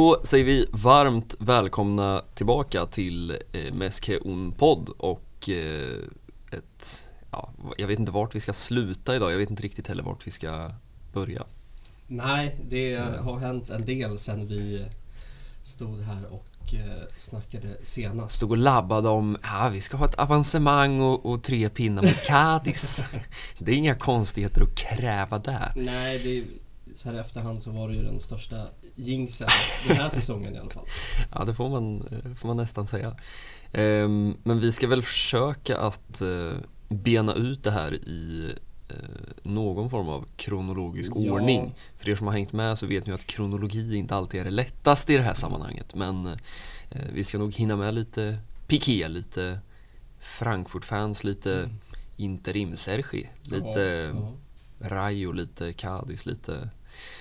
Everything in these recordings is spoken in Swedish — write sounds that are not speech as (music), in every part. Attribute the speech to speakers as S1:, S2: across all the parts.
S1: Då säger vi varmt välkomna tillbaka till eh, Meske Un podd och eh, ett, ja, jag vet inte vart vi ska sluta idag, jag vet inte riktigt heller vart vi ska börja.
S2: Nej, det har hänt en del sen vi stod här och eh, snackade senast.
S1: Stod och labbade om, ja vi ska ha ett avancemang och, och tre pinnar mot Cadiz. (laughs) det är inga konstigheter att kräva där.
S2: Nej, det, så här i efterhand så var det ju den största jinxen den här säsongen i alla fall. (laughs)
S1: Ja, det får man, eh, får man nästan säga. Ehm, men vi ska väl försöka att eh, bena ut det här i eh, någon form av kronologisk
S2: Ja.
S1: ordning. För er som har hängt med så vet ni att kronologi inte alltid är det lättaste i det här sammanhanget. Men eh, vi ska nog hinna med lite Piqué, lite Frankfurt-fans, lite Interim Sergi, lite
S2: Mm. Ja,
S1: Rayo, lite Cadiz, lite,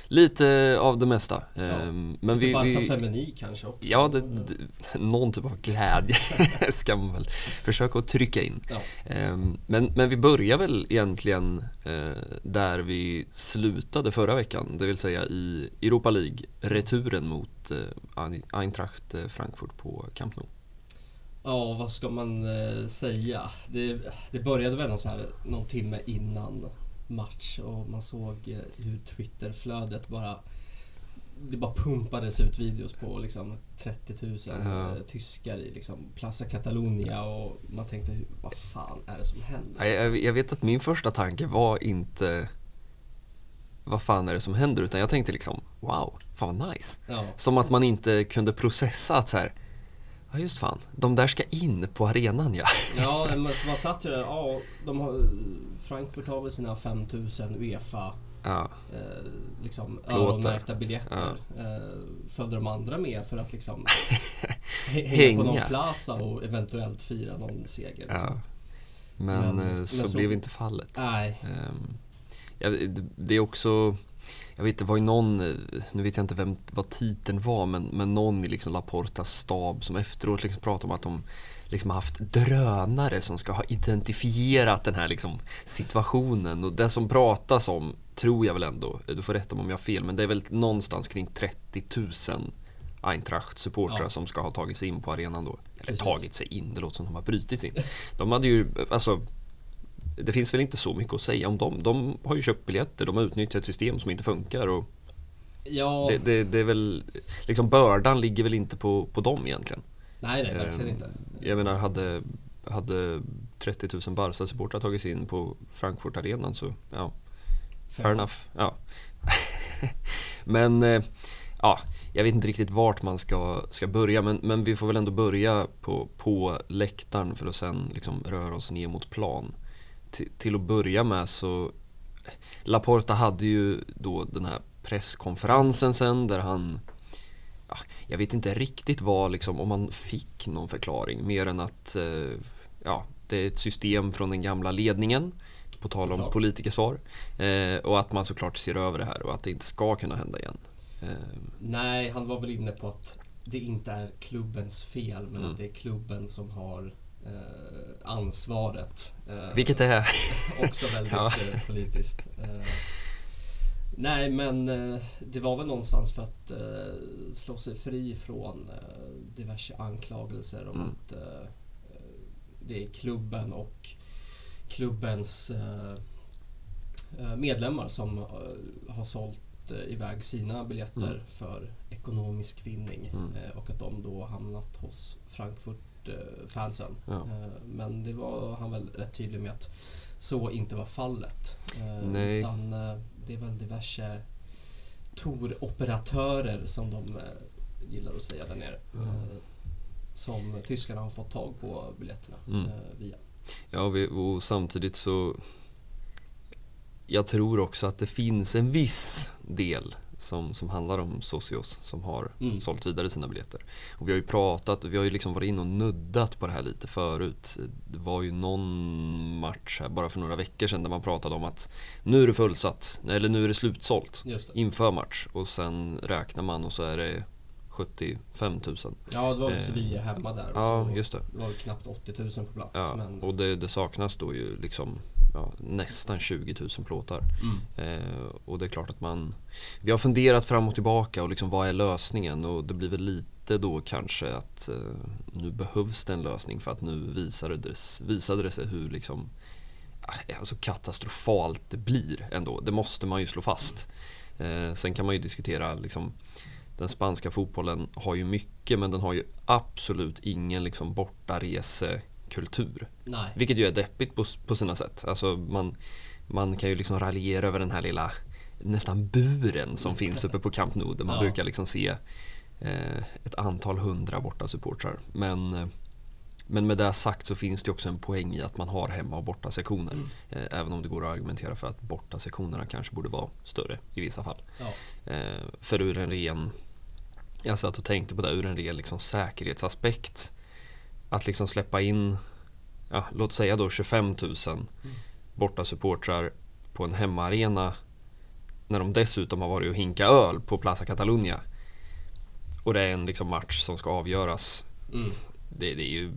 S1: lite av det mesta. Ehm,
S2: ja.
S1: Men
S2: Lite
S1: vi,
S2: Barca
S1: vi,
S2: Femini kanske också.
S1: Ja, det, det, någon typ av glädje (laughs) ska man väl försöka att trycka in.
S2: Ja.
S1: Ehm, Men, men vi börjar väl egentligen eh, där vi slutade förra veckan, det vill säga i Europa League, returen mot eh, Eintracht eh, Frankfurt på Camp Nou.
S2: Ja, vad ska man säga? Det, det började väl någon, så här, någon timme innan match och man såg eh, hur Twitterflödet bara det bara pumpades ut videos på liksom 30 000
S1: Ja.
S2: eh, tyskar i liksom Plaza Catalunya och man tänkte vad fan är det som händer?
S1: Jag vet att min första tanke var inte vad fan är det som händer utan jag tänkte liksom wow, fan vad nice.
S2: Ja,
S1: Som att man inte kunde processa att så här, ja just fan, de där ska in på arenan ja.
S2: ja men man satt ju där, ja, de har, Frankfurt har väl sina 5000 Uefa
S1: ja.
S2: eh, liksom öronmärkta biljetter. Eh, följde de andra med för att liksom (laughs) hä- hänga
S1: Hänga.
S2: på någon plaza och eventuellt fira någon seger. Liksom.
S1: ja. Men,
S2: Men-
S1: eh,
S2: men
S1: så,
S2: så-
S1: blev inte fallet.
S2: Nej,
S1: ja, det- det är också, jag vet det var ju någon, eh, nu vet jag inte vem, vad titeln var, men, men någon i liksom Laportas stab som efteråt liksom pratade om att de liksom haft drönare som ska ha identifierat den här liksom situationen och det som pratas om tror jag väl ändå, du får rätta mig om jag har fel, men det är väl någonstans kring 30 000 Eintracht-supportrar
S2: Ja.
S1: som ska ha tagit sig in på arenan då. Eller
S2: Precis.
S1: tagit sig in, det låter som de har brutit sig in. De hade ju, alltså det finns väl inte så mycket att säga om dem. De har ju köpt biljetter, de har utnyttjat ett system som inte funkar och
S2: ja,
S1: det, det, det är väl, liksom bördan ligger väl inte på, på dem egentligen.
S2: nej, nej, verkligen
S1: Ehm,
S2: inte.
S1: Jag menar, hade, hade 30 000 Barca-supportrar tagit sig in på Frankfurt-arenan så, ja, fair enough. Ja. (laughs) men, eh, ja, jag vet inte riktigt vart man ska, ska börja, men, men vi får väl ändå börja på, på läktaren för att sen liksom röra oss ner mot plan. Till, att börja med så, Laporta hade ju då den här presskonferensen sen där han ja, jag vet inte riktigt vad, liksom, om man fick någon förklaring mer än att eh, ja, det är ett system från den gamla ledningen på tal om politikersvar eh, och att man såklart ser över det här och att det inte ska kunna hända igen. Eh,
S2: Nej, han var väl inne på att det inte är klubbens fel men
S1: Mm.
S2: att det är klubben som har ansvaret. Eh,
S1: vilket är... (laughs)
S2: Också väldigt
S1: Ja.
S2: eh, politiskt. Eh, nej, men eh, det var väl någonstans för att eh, slå sig fri från eh, diverse anklagelser om
S1: Mm.
S2: att eh, det är klubben och klubbens eh, eh, medlemmar som eh, har sålt eh, iväg sina biljetter
S1: Mm.
S2: för ekonomisk vinning
S1: Mm.
S2: eh, och att de då hamnat hos Frankfurt-fansen.
S1: Ja.
S2: Eh, Men det var han väl rätt tydlig med att så inte var fallet. Eh,
S1: Nej.
S2: Utan eh, det är väl diverse Tor-operatörer som de gillar att säga där nere. eh, Som tyskarna har fått tag på biljetterna
S1: Mm.
S2: via.
S1: Ja, och samtidigt så... Jag tror också att det finns en viss del som, som handlar om Socios som har
S2: Mm.
S1: sålt vidare sina biljetter. Och vi har ju pratat, vi har ju liksom varit inne och nuddat på det här lite förut. Det var ju någon match här bara för några veckor sedan där man pratade om att nu är det fullsatt, eller nu är det slutsålt
S2: det.
S1: inför match och sen räknar man och så är det 75 000.
S2: Ja, det var väl
S1: Eh,
S2: Sevilla hemma där.
S1: Ja, just det.
S2: det var knappt 80 000 på plats.
S1: Ja,
S2: men
S1: och det, det saknas då ju liksom ja, nästan 20 000 plåtar.
S2: Mm.
S1: Eh, och det är klart att man... Vi har funderat fram och tillbaka och liksom vad är lösningen? Och det blir väl lite då kanske att eh, nu behövs det en lösning för att nu visade det, visade det sig hur liksom ah, alltså katastrofalt det blir ändå. Det måste man ju slå fast. Eh, sen kan man ju diskutera liksom den spanska fotbollen har ju mycket men den har ju absolut ingen liksom bortaresekultur.
S2: Nej.
S1: Vilket ju är deppigt på, på sina sätt. Alltså man, man kan ju liksom raljera över den här lilla nästan buren som finns uppe på Camp Nou där man
S2: Ja.
S1: brukar liksom se eh, ett antal hundra borta supportrar. Men, eh, men med det sagt så finns det också en poäng i att man har hemma och borta sektioner.
S2: Mm.
S1: Eh, även om det går att argumentera för att borta sektionerna kanske borde vara större i vissa fall.
S2: Ja.
S1: Eh, för ur en ren, jag satt och tänkte på det, ur en ren liksom säkerhetsaspekt. Att liksom släppa in, ja, låt säga då 25 000 borta supportrar på en hemmaarena när de dessutom har varit och hinka öl på Plaza Catalunya. Och det är en liksom match som ska avgöras.
S2: Mm.
S1: Det, det är ju,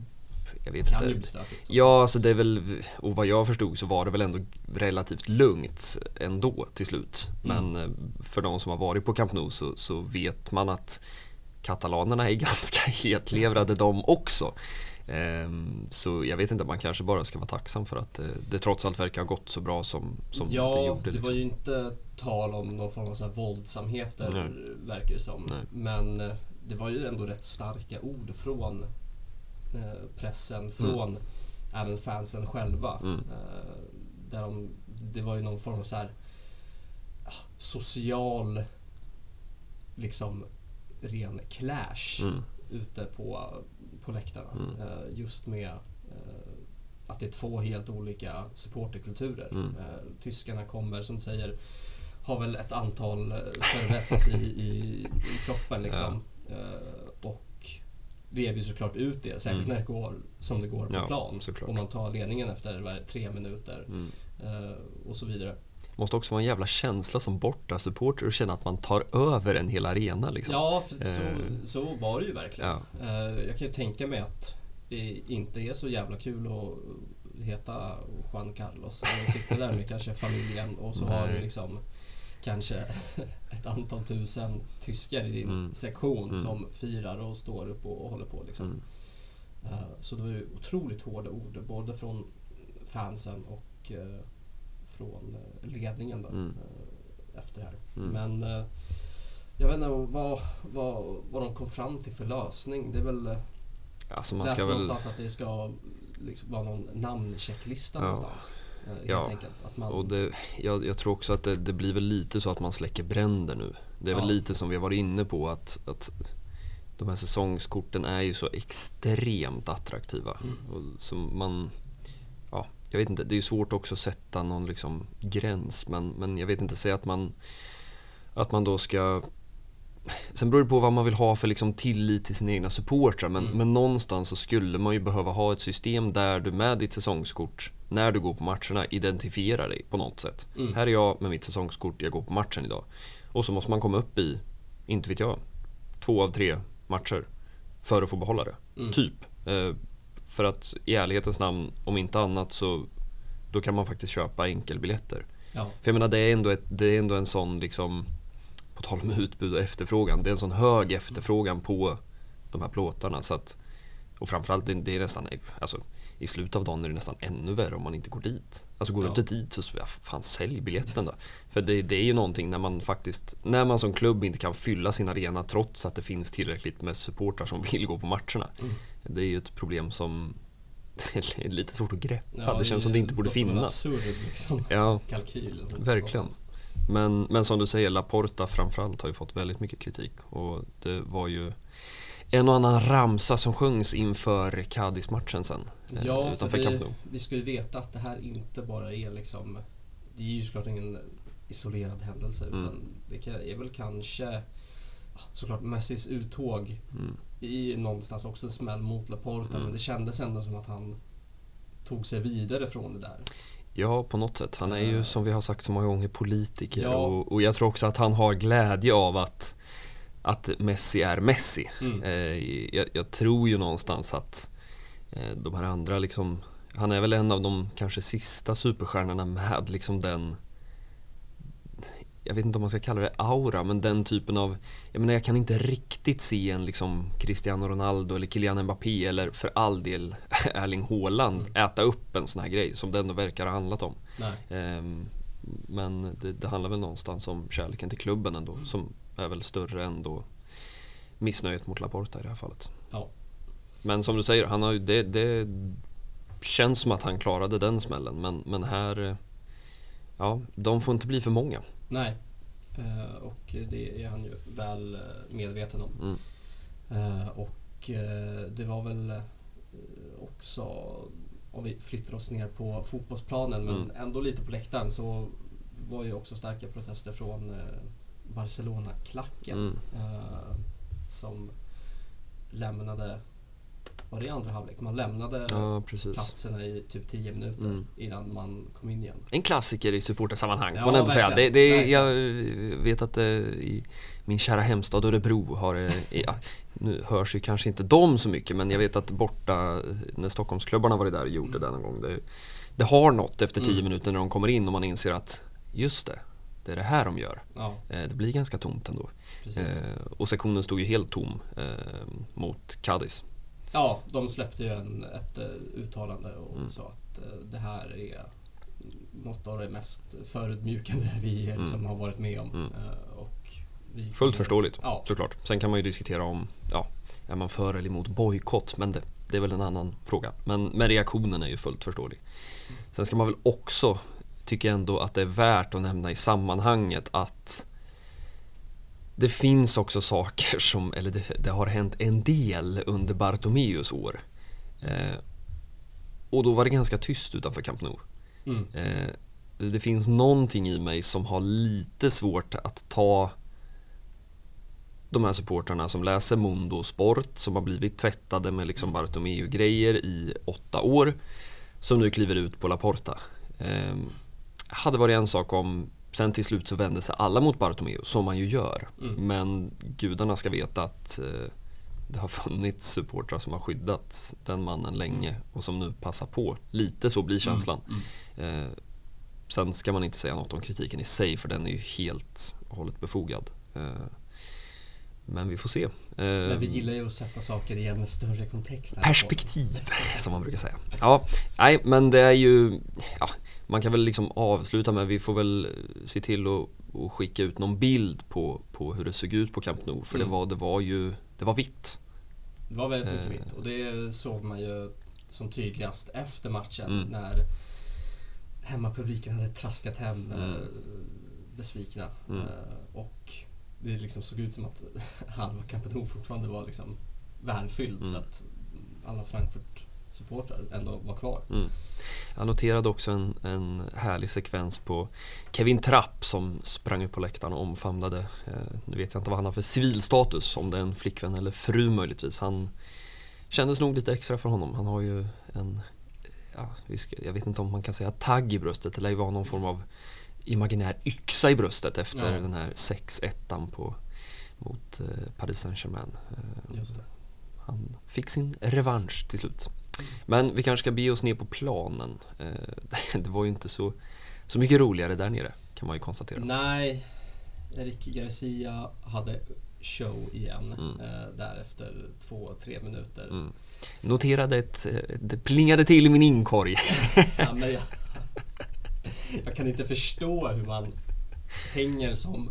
S1: jag vet
S2: Kan
S1: inte.
S2: ju bli stökigt. så.
S1: Ja, alltså det är väl, och vad jag förstod så var det väl ändå relativt lugnt ändå till slut. Men eh, för de som har varit på Camp Nou så, så vet man att katalanerna är (laughs) ganska hetlevrade de också. Ehm, Så jag vet inte, man kanske bara ska vara tacksam för att eh, det trots allt verkar ha gått så bra som, som
S2: ja,
S1: det gjorde.
S2: det
S1: Liksom.
S2: var ju inte tal om någon form av så här våldsamheter
S1: Nej.
S2: verkar det som.
S1: Nej.
S2: Men eh, det var ju ändå rätt starka ord från eh, pressen, från även fansen själva.
S1: Mm.
S2: Där de, det var ju någon form av så här ah, social liksom ren clash
S1: Mm.
S2: ute på, på läktarna.
S1: Mm.
S2: Eh, just med eh, att det är två helt olika supporterkulturer.
S1: Mm.
S2: Eh, tyskarna kommer, som du säger, har väl ett antal cervezas i, i, i kroppen liksom. Eh, och lever ju såklart ut det, särskilt
S1: Mm.
S2: när det går som det går på
S1: Ja,
S2: plan.
S1: såklart.
S2: Och man tar ledningen efter tre minuter
S1: Mm.
S2: och så vidare.
S1: Måste också vara en jävla känsla som borta supporter och känna att man tar över en hel arena. Liksom.
S2: Ja, för så,
S1: Eh.
S2: så var det ju verkligen.
S1: Ja.
S2: Eh, Jag kan ju tänka mig att det inte är så jävla kul att heta Juan Carlos och sitta där med kanske familjen och så har du
S1: Nej.
S2: liksom kanske (laughs) ett antal tusen tyskar i din
S1: Mm.
S2: sektion
S1: Mm.
S2: som firar och står upp och håller på liksom.
S1: Mm.
S2: Eh, Så det var ju otroligt hårda ord både från fansen och eh, från eh, ledningen då,
S1: Mm.
S2: eh, efter det här.
S1: Mm.
S2: Men eh, jag vet inte vad, vad, vad de kom fram till för lösning. Det är väl...
S1: Alltså man ska väl...
S2: någonstans att det ska liksom vara någon namnchecklista
S1: Ja.
S2: någonstans.
S1: Ja.
S2: man,
S1: Och det, jag, jag tror också att det, det blir väl lite så att man släcker bränder nu. Det är väl
S2: Ja.
S1: lite som vi har varit inne på att, att de här säsongskorten är ju så extremt attraktiva.
S2: Mm.
S1: Och som man, jag vet inte, det är ju svårt också att sätta någon liksom gräns men, men jag vet inte, säga att man, att man då ska Sen beror det på vad man vill ha för liksom tillit till sina egna supportrar men,
S2: Mm.
S1: men någonstans så skulle man ju behöva ha ett system där du med ditt säsongskort när du går på matcherna identifierar dig på något sätt.
S2: Mm.
S1: Här är jag med mitt säsongskort, jag går på matchen idag. Och så måste man komma upp i, inte vet jag, två av tre matcher för att få behålla det.
S2: Mm.
S1: Typ. Eh, för att i ärlighetens namn, om inte annat så då kan man faktiskt köpa enkelbiljetter.
S2: ja.
S1: För jag menar det är ändå, ett, det är ändå en sån liksom på tal om utbud och efterfrågan. Det är en sån hög efterfrågan på de här plåtarna så att och framförallt det, det är nästan alltså i slutet av dagen är det nästan ännu värre om man inte går dit. Alltså går du
S2: Ja.
S1: inte dit så ja, fan sälj biljetten då. För det, det är ju någonting när man faktiskt när man som klubb inte kan fylla sin arena trots att det finns tillräckligt med supportrar som vill gå på matcherna.
S2: Mm.
S1: Det är ju ett problem som (laughs) är lite svårt att greppa.
S2: Ja,
S1: det känns som det inte borde finnas.
S2: absurd liksom, (laughs)
S1: Ja,
S2: kalkyl.
S1: Verkligen. Men, men som du säger, Laporta framförallt har ju fått väldigt mycket kritik och det var ju en och annan ramsa som sjöngs inför Cadiz-matchen sen eh,
S2: Ja, för
S1: utanför Camp
S2: vi, vi ska ju veta att det här inte bara är liksom... Det är ju såklart ingen isolerad händelse
S1: Mm.
S2: utan det är väl kanske såklart Messis uttåg
S1: Mm.
S2: I någonstans också en smäll mot Laporta
S1: Mm.
S2: men det kändes ändå som att han tog sig vidare från det där.
S1: Ja, på något sätt. Han är ju
S2: Eh.
S1: som vi har sagt så många gånger politiker
S2: Ja.
S1: och, och jag tror också att han har glädje av att, att Messi är Messi.
S2: Mm.
S1: Eh, jag, jag tror ju någonstans att eh, de här andra liksom Han är väl en av de kanske sista superstjärnorna med liksom den jag vet inte om man ska kalla det aura, men den typen av... Jag menar, jag kan inte riktigt se en liksom Cristiano Ronaldo eller Kylian Mbappé eller för all del (laughs) Erling Haaland mm. äta upp en sån här grej som det ändå verkar ha handlat om.
S2: Um,
S1: men det, det, handlar väl någonstans om kärleken till klubben ändå, mm. som är väl större än då missnöjet mot Laporta i det här fallet.
S2: Ja.
S1: Men som du säger, han har ju, det, det känns som att han klarade den smällen, men, men här... Ja, de får inte bli för många.
S2: Nej, eh, och det är han ju väl eh, medveten om.
S1: Mm.
S2: Eh, och det var väl också, om vi flyttar oss ner på fotbollsplanen men mm. ändå lite på läktaren så var ju också starka protester från Barcelona-klacken mm. som lämnade var det i andra halvlek? Man lämnade
S1: ja,
S2: platserna i typ 10 minuter mm. innan man kom in igen.
S1: En klassiker i supportersammanhang får man ändå säga. Det, det, jag vet att eh, i min kära hemstad Örebro har eh, ja, nu hörs ju kanske inte de så mycket men jag vet att borta när Stockholmsklubbarna var där och gjorde det någon gång. Det, det har något efter 10 mm. minuter när de kommer in och man inser att just det, det är det här de gör.
S2: Ja.
S1: Eh, det blir ganska tomt ändå. Och sektionen stod ju helt tom mot Cadiz.
S2: Ja, de släppte ju en, ett uh, uttalande och mm. sa att uh, det här är något av det mest förödmjukande vi mm. liksom, har varit med om.
S1: Mm.
S2: Uh, och
S1: vi Fullt förståeligt, ja. såklart. Sen kan man ju diskutera om, ja, är man för eller emot bojkott? Men det, det, är väl en annan fråga. Men, men reaktionen är ju fullt förståelig. Sen ska man väl också, tycker jag ändå att det är värt att nämna i sammanhanget att det finns också saker som, eller det, det har hänt en del under Bartomeus år. Eh, och då var det ganska tyst utanför Camp Nou.
S2: Mm.
S1: Eh, det finns någonting i mig som har lite svårt att ta de här supportrarna som läser Mondo Sport, som har blivit tvättade med liksom Bartomeu-grejer i åtta år, som nu kliver ut på Laporta. Eh, hade varit en sak om Sen till slut så vände sig alla mot Bartomeu, som man ju gör.
S2: Mm.
S1: Men gudarna ska veta att eh, det har (laughs) funnits supportrar som har skyddat den mannen länge mm. och som nu passar på. Lite så blir känslan.
S2: Mm.
S1: Mm. Eh, sen ska man inte säga något om kritiken i sig för den är ju helt och hållet befogad. Eh, men vi får se.
S2: Men vi gillar ju att sätta saker i en större kontext.
S1: Perspektiv, som man brukar säga. Ja, nej, men det är ju... Ja, man kan väl liksom avsluta med, vi får väl se till att, att skicka ut någon bild på, på hur det såg ut på Camp Nou. För mm. det, var, det var ju, det var vitt.
S2: Det var väldigt mycket vitt och det såg man ju som tydligast efter matchen
S1: mm.
S2: när hemmapubliken hade traskat hem mm. besvikna.
S1: Mm.
S2: Och det liksom såg ut som att (laughs) halva Camp Nou fortfarande var liksom välfylld
S1: mm.
S2: att alla Frankfurt supportrar ändå var kvar.
S1: Jag noterade också en, en härlig sekvens på Kevin Trapp som sprang upp på läktaren och omfamnade, eh, nu vet jag inte vad han har för civilstatus, om det är en flickvän eller fru möjligtvis. Han kändes nog lite extra för honom. Han har ju en, ja, jag vet inte om man kan säga tagg i bröstet, ju vara någon form av imaginär yxa i bröstet efter
S2: ja.
S1: den här 6-1 på, mot eh, Paris Saint-Germain.
S2: Eh,
S1: han fick sin revansch till slut. Men vi kanske ska be oss ner på planen. Eh, (laughs) det var ju inte så, så mycket roligare där nere, kan man ju konstatera.
S2: Nej, Erik Garcia hade show igen
S1: mm.
S2: Eh, där efter två, tre minuter.
S1: Mm. Noterade ett, eh, det plingade till i min inkorg. (laughs)
S2: ja, men jag, (laughs) jag kan inte förstå hur man hänger som,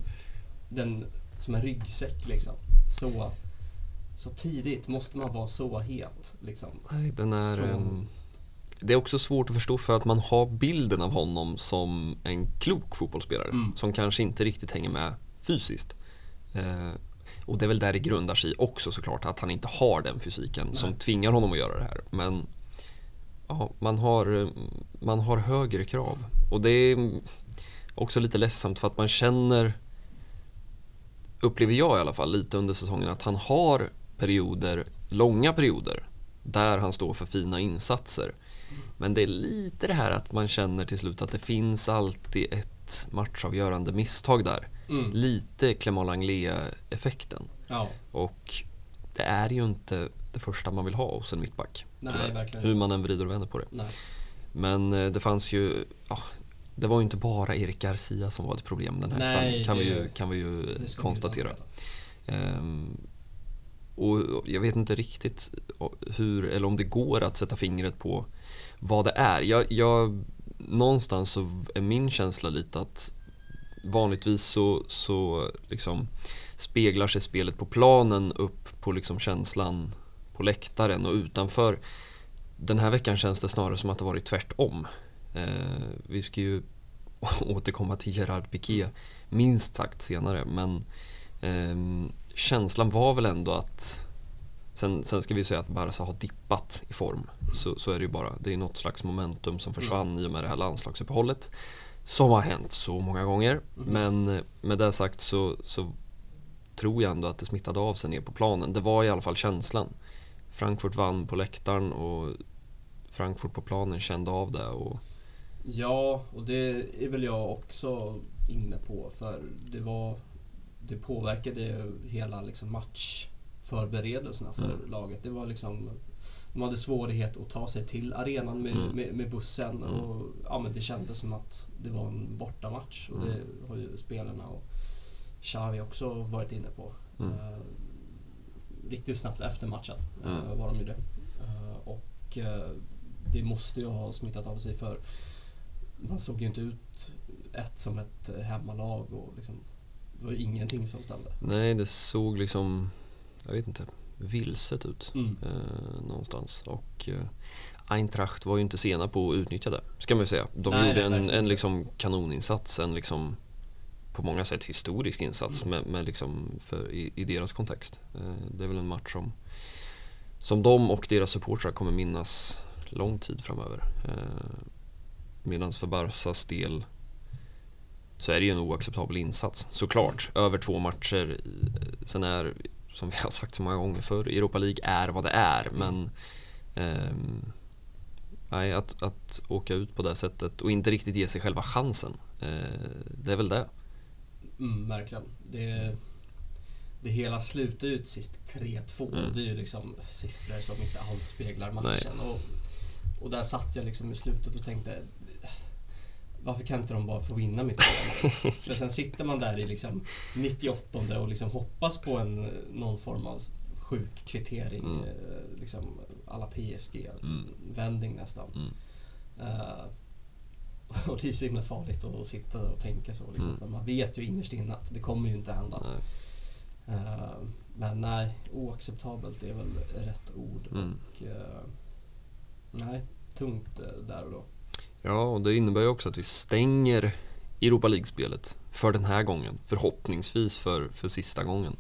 S2: den, som en ryggsäck liksom. Så så tidigt måste man vara så het. Liksom.
S1: Nej, den är... Från... Det är också svårt att förstå för att man har bilden av honom som en klok fotbollsspelare
S2: mm.
S1: som kanske inte riktigt hänger med fysiskt. Eh, och det är väl där det grundar sig också såklart, att han inte har den fysiken Nej. som tvingar honom att göra det här. Men ja, man, har, man har högre krav. Och det är också lite ledsamt för att man känner, upplever jag i alla fall, lite under säsongen att han har perioder, långa perioder, där han står för fina insatser. Men det är lite det här att man känner till slut att det finns alltid ett matchavgörande misstag där.
S2: Mm.
S1: Lite Clément Langlais-effekten.
S2: Ja.
S1: Och det är ju inte det första man vill ha hos en mittback.
S2: Nej, verkligen
S1: Hur man än vrider och vänder på det.
S2: Nej.
S1: Men eh, det fanns ju, ja, det var ju inte bara Erik Garcia som var ett problem den här
S2: Nej,
S1: kvällen, kan,
S2: det-
S1: vi ju, kan vi ju
S2: ska vi
S1: konstatera.
S2: inte veta.
S1: Ehm, och jag vet inte riktigt hur, eller om det går att sätta fingret på vad det är. Jag, jag, någonstans så är min känsla lite att vanligtvis så, så liksom speglar sig spelet på planen upp på liksom känslan på läktaren och utanför. Den här veckan känns det snarare som att det varit tvärtom. Eh, vi ska ju (laughs) återkomma till Gerard Piqué minst sagt senare men eh, känslan var väl ändå att Sen, sen ska vi säga att Barca har dippat i form. Så, så är det ju bara. Det är något slags momentum som försvann i och med det här landslagsuppehållet. Som har hänt så många gånger. Men eh, med det sagt så, så tror jag ändå att det smittade av sig ner på planen. Det var i alla fall känslan. Frankfurt vann på läktaren och Frankfurt på planen kände av det. Och,
S2: Ja, och det är väl jag också inne på för det var det påverkade hela liksom matchförberedelserna för
S1: Mm.
S2: laget. Det var liksom de hade svårighet att ta sig till arenan med,
S1: Mm.
S2: med, med bussen
S1: Mm.
S2: och ja, men det kändes som att det var en bortamatch och
S1: Mm.
S2: det har ju spelarna och Xavi också varit inne på.
S1: Mm.
S2: Eh, riktigt snabbt efter matchen eh,
S1: Mm.
S2: var de ju det. Eh, och eh, det måste ju ha smittat av sig för man såg ju inte ut ett som ett eh, hemmalag och liksom, det var ingenting som stämde.
S1: nej, det såg liksom, jag vet inte, vilset ut.
S2: Mm.
S1: eh, någonstans. Och eh, Eintracht var ju inte sena på att utnyttja det, ska man ju säga. De
S2: Nej,
S1: gjorde
S2: nej,
S1: en, en liksom kanoninsats, en liksom på många sätt historisk insats
S2: Mm.
S1: med, med liksom för, i, i deras kontext. Eh, det är väl en match som, som de och deras supportrar kommer minnas lång tid framöver. Eh, Medan för Barsas del så är det ju en oacceptabel insats, såklart. Över två matcher. Sen är, som vi har sagt så många gånger förr, Europa League är vad det är. Men ehm, nej, att, att åka ut på det sättet och inte riktigt ge sig själva chansen. Eh, det är väl det.
S2: Mm, verkligen. Det, det hela slutar till sist 3-2.
S1: Mm.
S2: Det är ju liksom siffror som inte alls speglar matchen. Och, och där satt jag liksom i slutet och tänkte varför kan inte de bara få vinna mitt spel? (laughs) Men sen sitter man där i liksom 98 och liksom hoppas på en, någon form av sjuk kvittering.
S1: Mm.
S2: eh, Liksom alla PSG-vändning
S1: Mm.
S2: nästan.
S1: Mm.
S2: Eh, och det är så himla farligt att sitta och tänka så. Liksom,
S1: Mm.
S2: För man vet ju innerst inne att det kommer ju inte hända.
S1: Nej.
S2: Eh, men nej, oacceptabelt är väl rätt ord.
S1: Mm.
S2: Och, eh, nej, tungt där och då.
S1: Ja, och det innebär ju också att vi stänger Europa League-spelet för den här gången. Förhoppningsvis för, för sista gången.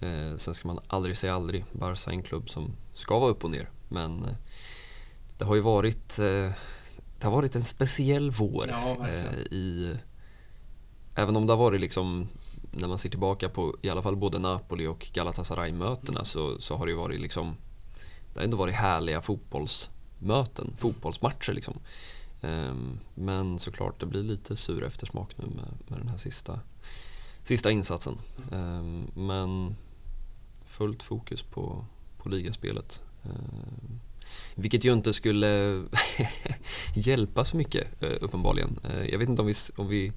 S1: Eh, sen ska man aldrig säga aldrig. Barca är en klubb som ska vara upp och ner. Men eh, det har ju varit, eh, det har varit en speciell vår.
S2: Ja,
S1: eh, i, även om det har varit liksom, när man ser tillbaka på i alla fall både Napoli och Galatasaray-mötena
S2: Mm.
S1: så, så har det ju varit liksom, det har ändå varit härliga fotbollsmöten, fotbollsmatcher liksom. Ehm, Men såklart, det blir lite sur eftersmak nu med, med den här sista, sista insatsen. Ehm, Men fullt fokus på, på ligaspelet. Ehm, Vilket ju inte skulle (laughs) hjälpa så mycket eh, uppenbarligen. Eh, Jag vet inte om vi, om vi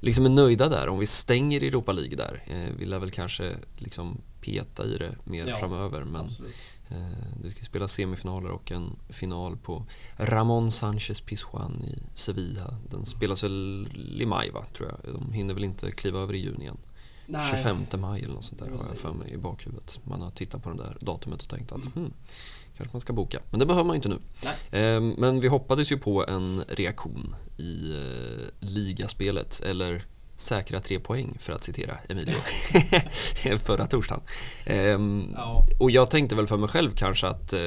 S1: liksom är nöjda där, om vi stänger Europa League där. Eh, Vi lär väl kanske liksom peta i det mer
S2: Ja,
S1: framöver. Men
S2: Absolut.
S1: Eh, Det ska spelas semifinaler och en final på Ramon Sanchez Pizjuan i Sevilla. Den spelas väl i maj va, tror jag. De hinner väl inte kliva över i juni igen.
S2: Nej.
S1: 25 maj eller något sånt där har jag för mig i bakhuvudet. Man har tittat på det där datumet och tänkt att hmm, kanske man ska boka. Men det behöver man ju inte nu. Eh, Men vi hoppades ju på en reaktion i eh, ligaspelet, eller säkra tre poäng för att citera Emilio (laughs) förra torsdagen. Ehm,
S2: Ja,
S1: och jag tänkte väl för mig själv kanske att eh,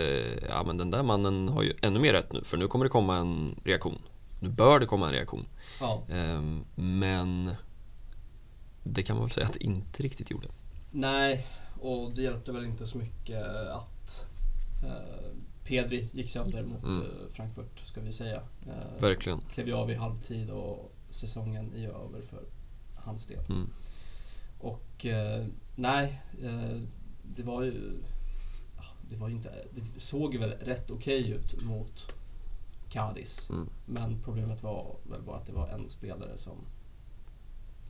S1: ja, men den där mannen har ju ännu mer rätt nu för nu kommer det komma en reaktion. Nu bör det komma en reaktion.
S2: ja.
S1: Ehm, men det kan man väl säga att det inte riktigt gjorde.
S2: Nej, och det hjälpte väl inte så mycket att eh, Pedri gick sönder mot
S1: Mm.
S2: eh, Frankfurt, ska vi säga. Eh,
S1: Verkligen.
S2: klev ju av i halvtid och säsongen är över för hans del.
S1: Mm.
S2: Och eh, nej, eh, det var ju... det var ju inte... Det såg ju väl rätt okej ut mot Cadiz.
S1: Mm.
S2: Men problemet var väl bara att det var en spelare som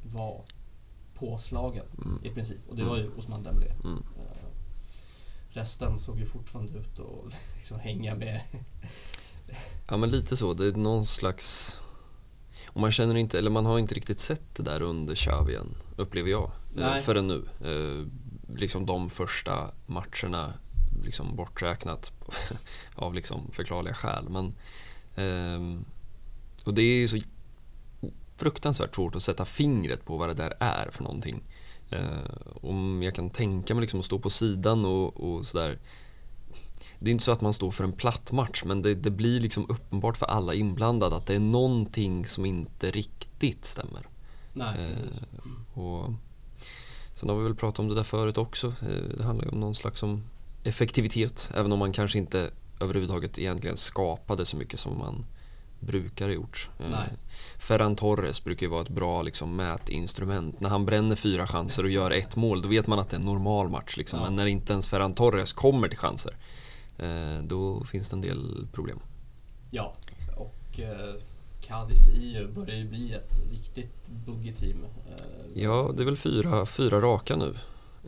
S2: var påslagen
S1: Mm.
S2: i princip. Och det var ju Osman Dembélé.
S1: Mm.
S2: Eh, Resten såg ju fortfarande ut att (laughs) liksom hänga med.
S1: Ja men lite så, det är någon slags... Och man känner inte, eller man har inte riktigt sett det där under Xavi än, upplever jag. Eh,
S2: Nej.
S1: förrän nu. Eh, liksom de första matcherna, liksom borträknat (laughs) av liksom förklarliga skäl. Men, ehm, och det är ju så fruktansvärt svårt att sätta fingret på vad det där är för någonting. Eh, om jag kan tänka mig liksom att stå på sidan och, och sådär det är inte så att man står för en platt match men det, det blir liksom uppenbart för alla inblandade att det är någonting som inte riktigt stämmer.
S2: Nej,
S1: Eh. Och sen har vi väl pratat om det där förut också. Eh, Det handlar ju om någon slags om effektivitet även om man kanske inte överhuvudtaget egentligen skapade så mycket som man brukar ha gjort. Eh,
S2: Nej.
S1: Ferran Torres brukar ju vara ett bra liksom, mätinstrument. När han bränner fyra chanser och gör ett mål, då vet man att det är en normal match. Liksom.
S2: Ja.
S1: Men när inte ens Ferran Torres kommer till chanser, då finns det en del problem.
S2: Ja, och eh, Cadiz ju, börjar ju bli ett riktigt buggy-team. Eh,
S1: Ja, det är väl fyra, fyra raka nu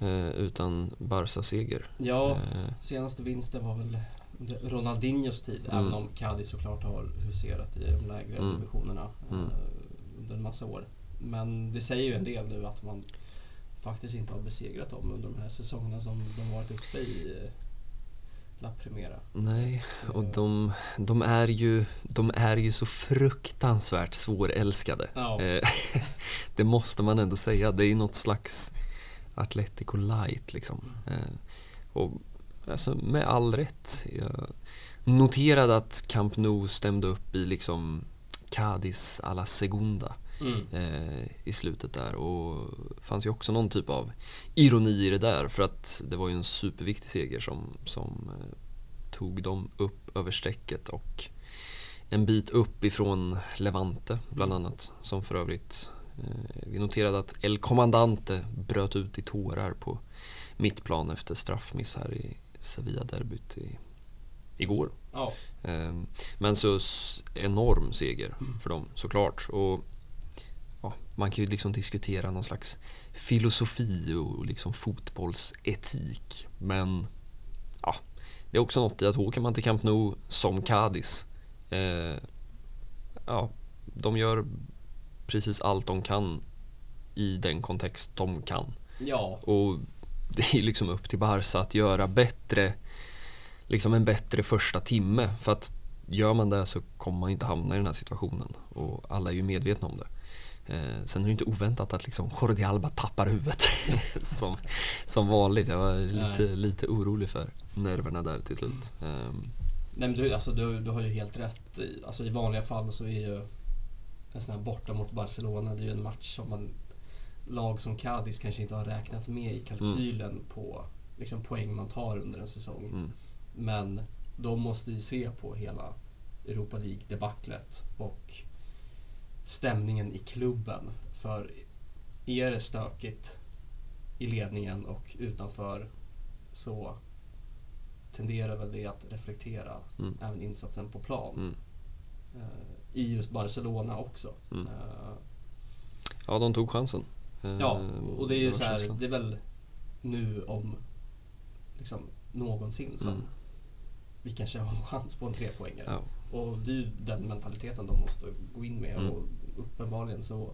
S1: eh, utan Barca-seger.
S2: ja,
S1: Eh,
S2: senaste vinsten var väl under Ronaldinhos tid,
S1: Mm.
S2: även om Cadiz såklart har huserat i de lägre
S1: Mm.
S2: divisionerna
S1: Mm.
S2: eh, under en massa år. Men det säger ju en del nu att man faktiskt inte har besegrat dem under de här säsongerna som de varit uppe i eh, La Primera.
S1: nej, och
S2: Eh,
S1: de, de, är ju, de är ju så fruktansvärt svårälskade.
S2: Ja.
S1: Eh, (laughs) det måste man ändå säga. Det är något slags Atletico light liksom. Eh, och alltså, med all rätt. Jag noterade att Camp Nou stämde upp i liksom Cadiz la segunda
S2: Mm.
S1: eh, i slutet där och det fanns ju också någon typ av ironi i det där för att det var ju en superviktig seger som, som eh, tog dem upp över strecket och en bit upp ifrån Levante bland annat som för övrigt eh, vi noterade att El Comandante bröt ut i tårar på mittplan efter straffmiss här i Sevilla-derbyt i, igår.
S2: Ja,
S1: Ehm, Men så enorm seger för dem såklart. Och ja, man kan ju liksom diskutera någon slags filosofi och liksom fotbollsetik. Men ja, det är också något i att åker man till Camp Nou som Cadiz. Eh, ja, de gör precis allt de kan i den kontext de kan.
S2: ja,
S1: Och det är liksom upp till Barca att göra bättre, liksom en bättre första timme. För att gör man det så kommer man inte hamna i den här situationen. Och alla är ju medvetna om det. Eh, sen är det inte oväntat att liksom Jordi Alba tappar huvudet (laughs) som, som vanligt. Jag var lite,
S2: Nej.
S1: lite orolig för nerverna där till slut. Ehm,
S2: Nej men du, alltså, du, du har ju helt rätt. Alltså, I vanliga fall så är ju en sån här borta mot Barcelona, det är ju en match som man lag som Cadiz kanske inte har räknat med i kalkylen på liksom, poäng man tar under en säsong.
S1: mm,
S2: Men de måste ju se på hela Europa League-debaclet och stämningen i klubben. För är det stökigt i ledningen och utanför så tenderar väl det att reflektera
S1: Mm.
S2: även insatsen på plan.
S1: mm.
S2: Eh, I just Barcelona också.
S1: Mm.
S2: Eh,
S1: Ja, de tog chansen.
S2: ja,
S1: Ehm,
S2: och det är ju så här, det är väl nu om liksom någonsin som
S1: Mm.
S2: vi kanske har en chans på en trepoängare.
S1: Ja.
S2: Och det är ju den mentaliteten de måste gå in med
S1: Mm.
S2: och uppenbarligen så,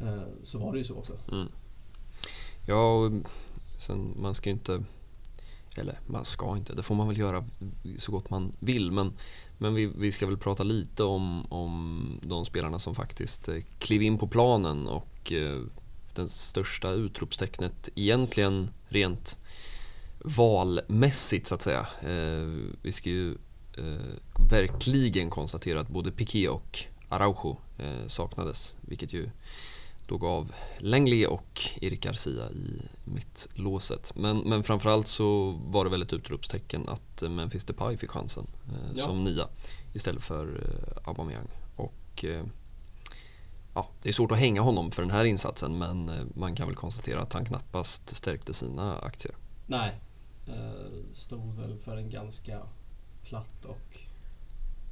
S2: eh, så var det ju så också.
S1: Mm. Ja, och sen man ska ju inte... Eller man ska inte, det får man väl göra så gott man vill. Men, men vi, vi ska väl prata lite om, om de spelarna som faktiskt eh, klev in på planen och eh, det största utropstecknet egentligen rent valmässigt så att säga. Eh, vi ska ju eh, verkligen konstatera att både Piqué och Araujo eh, saknades, vilket ju då gav Langley och Erik Garcia i mittlåset. Men, men framförallt så var det väl ett utropstecken att eh, Memphis Depay fick chansen eh,
S2: Ja.
S1: som nia istället för eh, Aubameyang. Och eh, ja, det är svårt att hänga honom för den här insatsen men eh, man kan väl konstatera att han knappast stärkte sina aktier.
S2: Nej, Eh, stod väl för en ganska platt och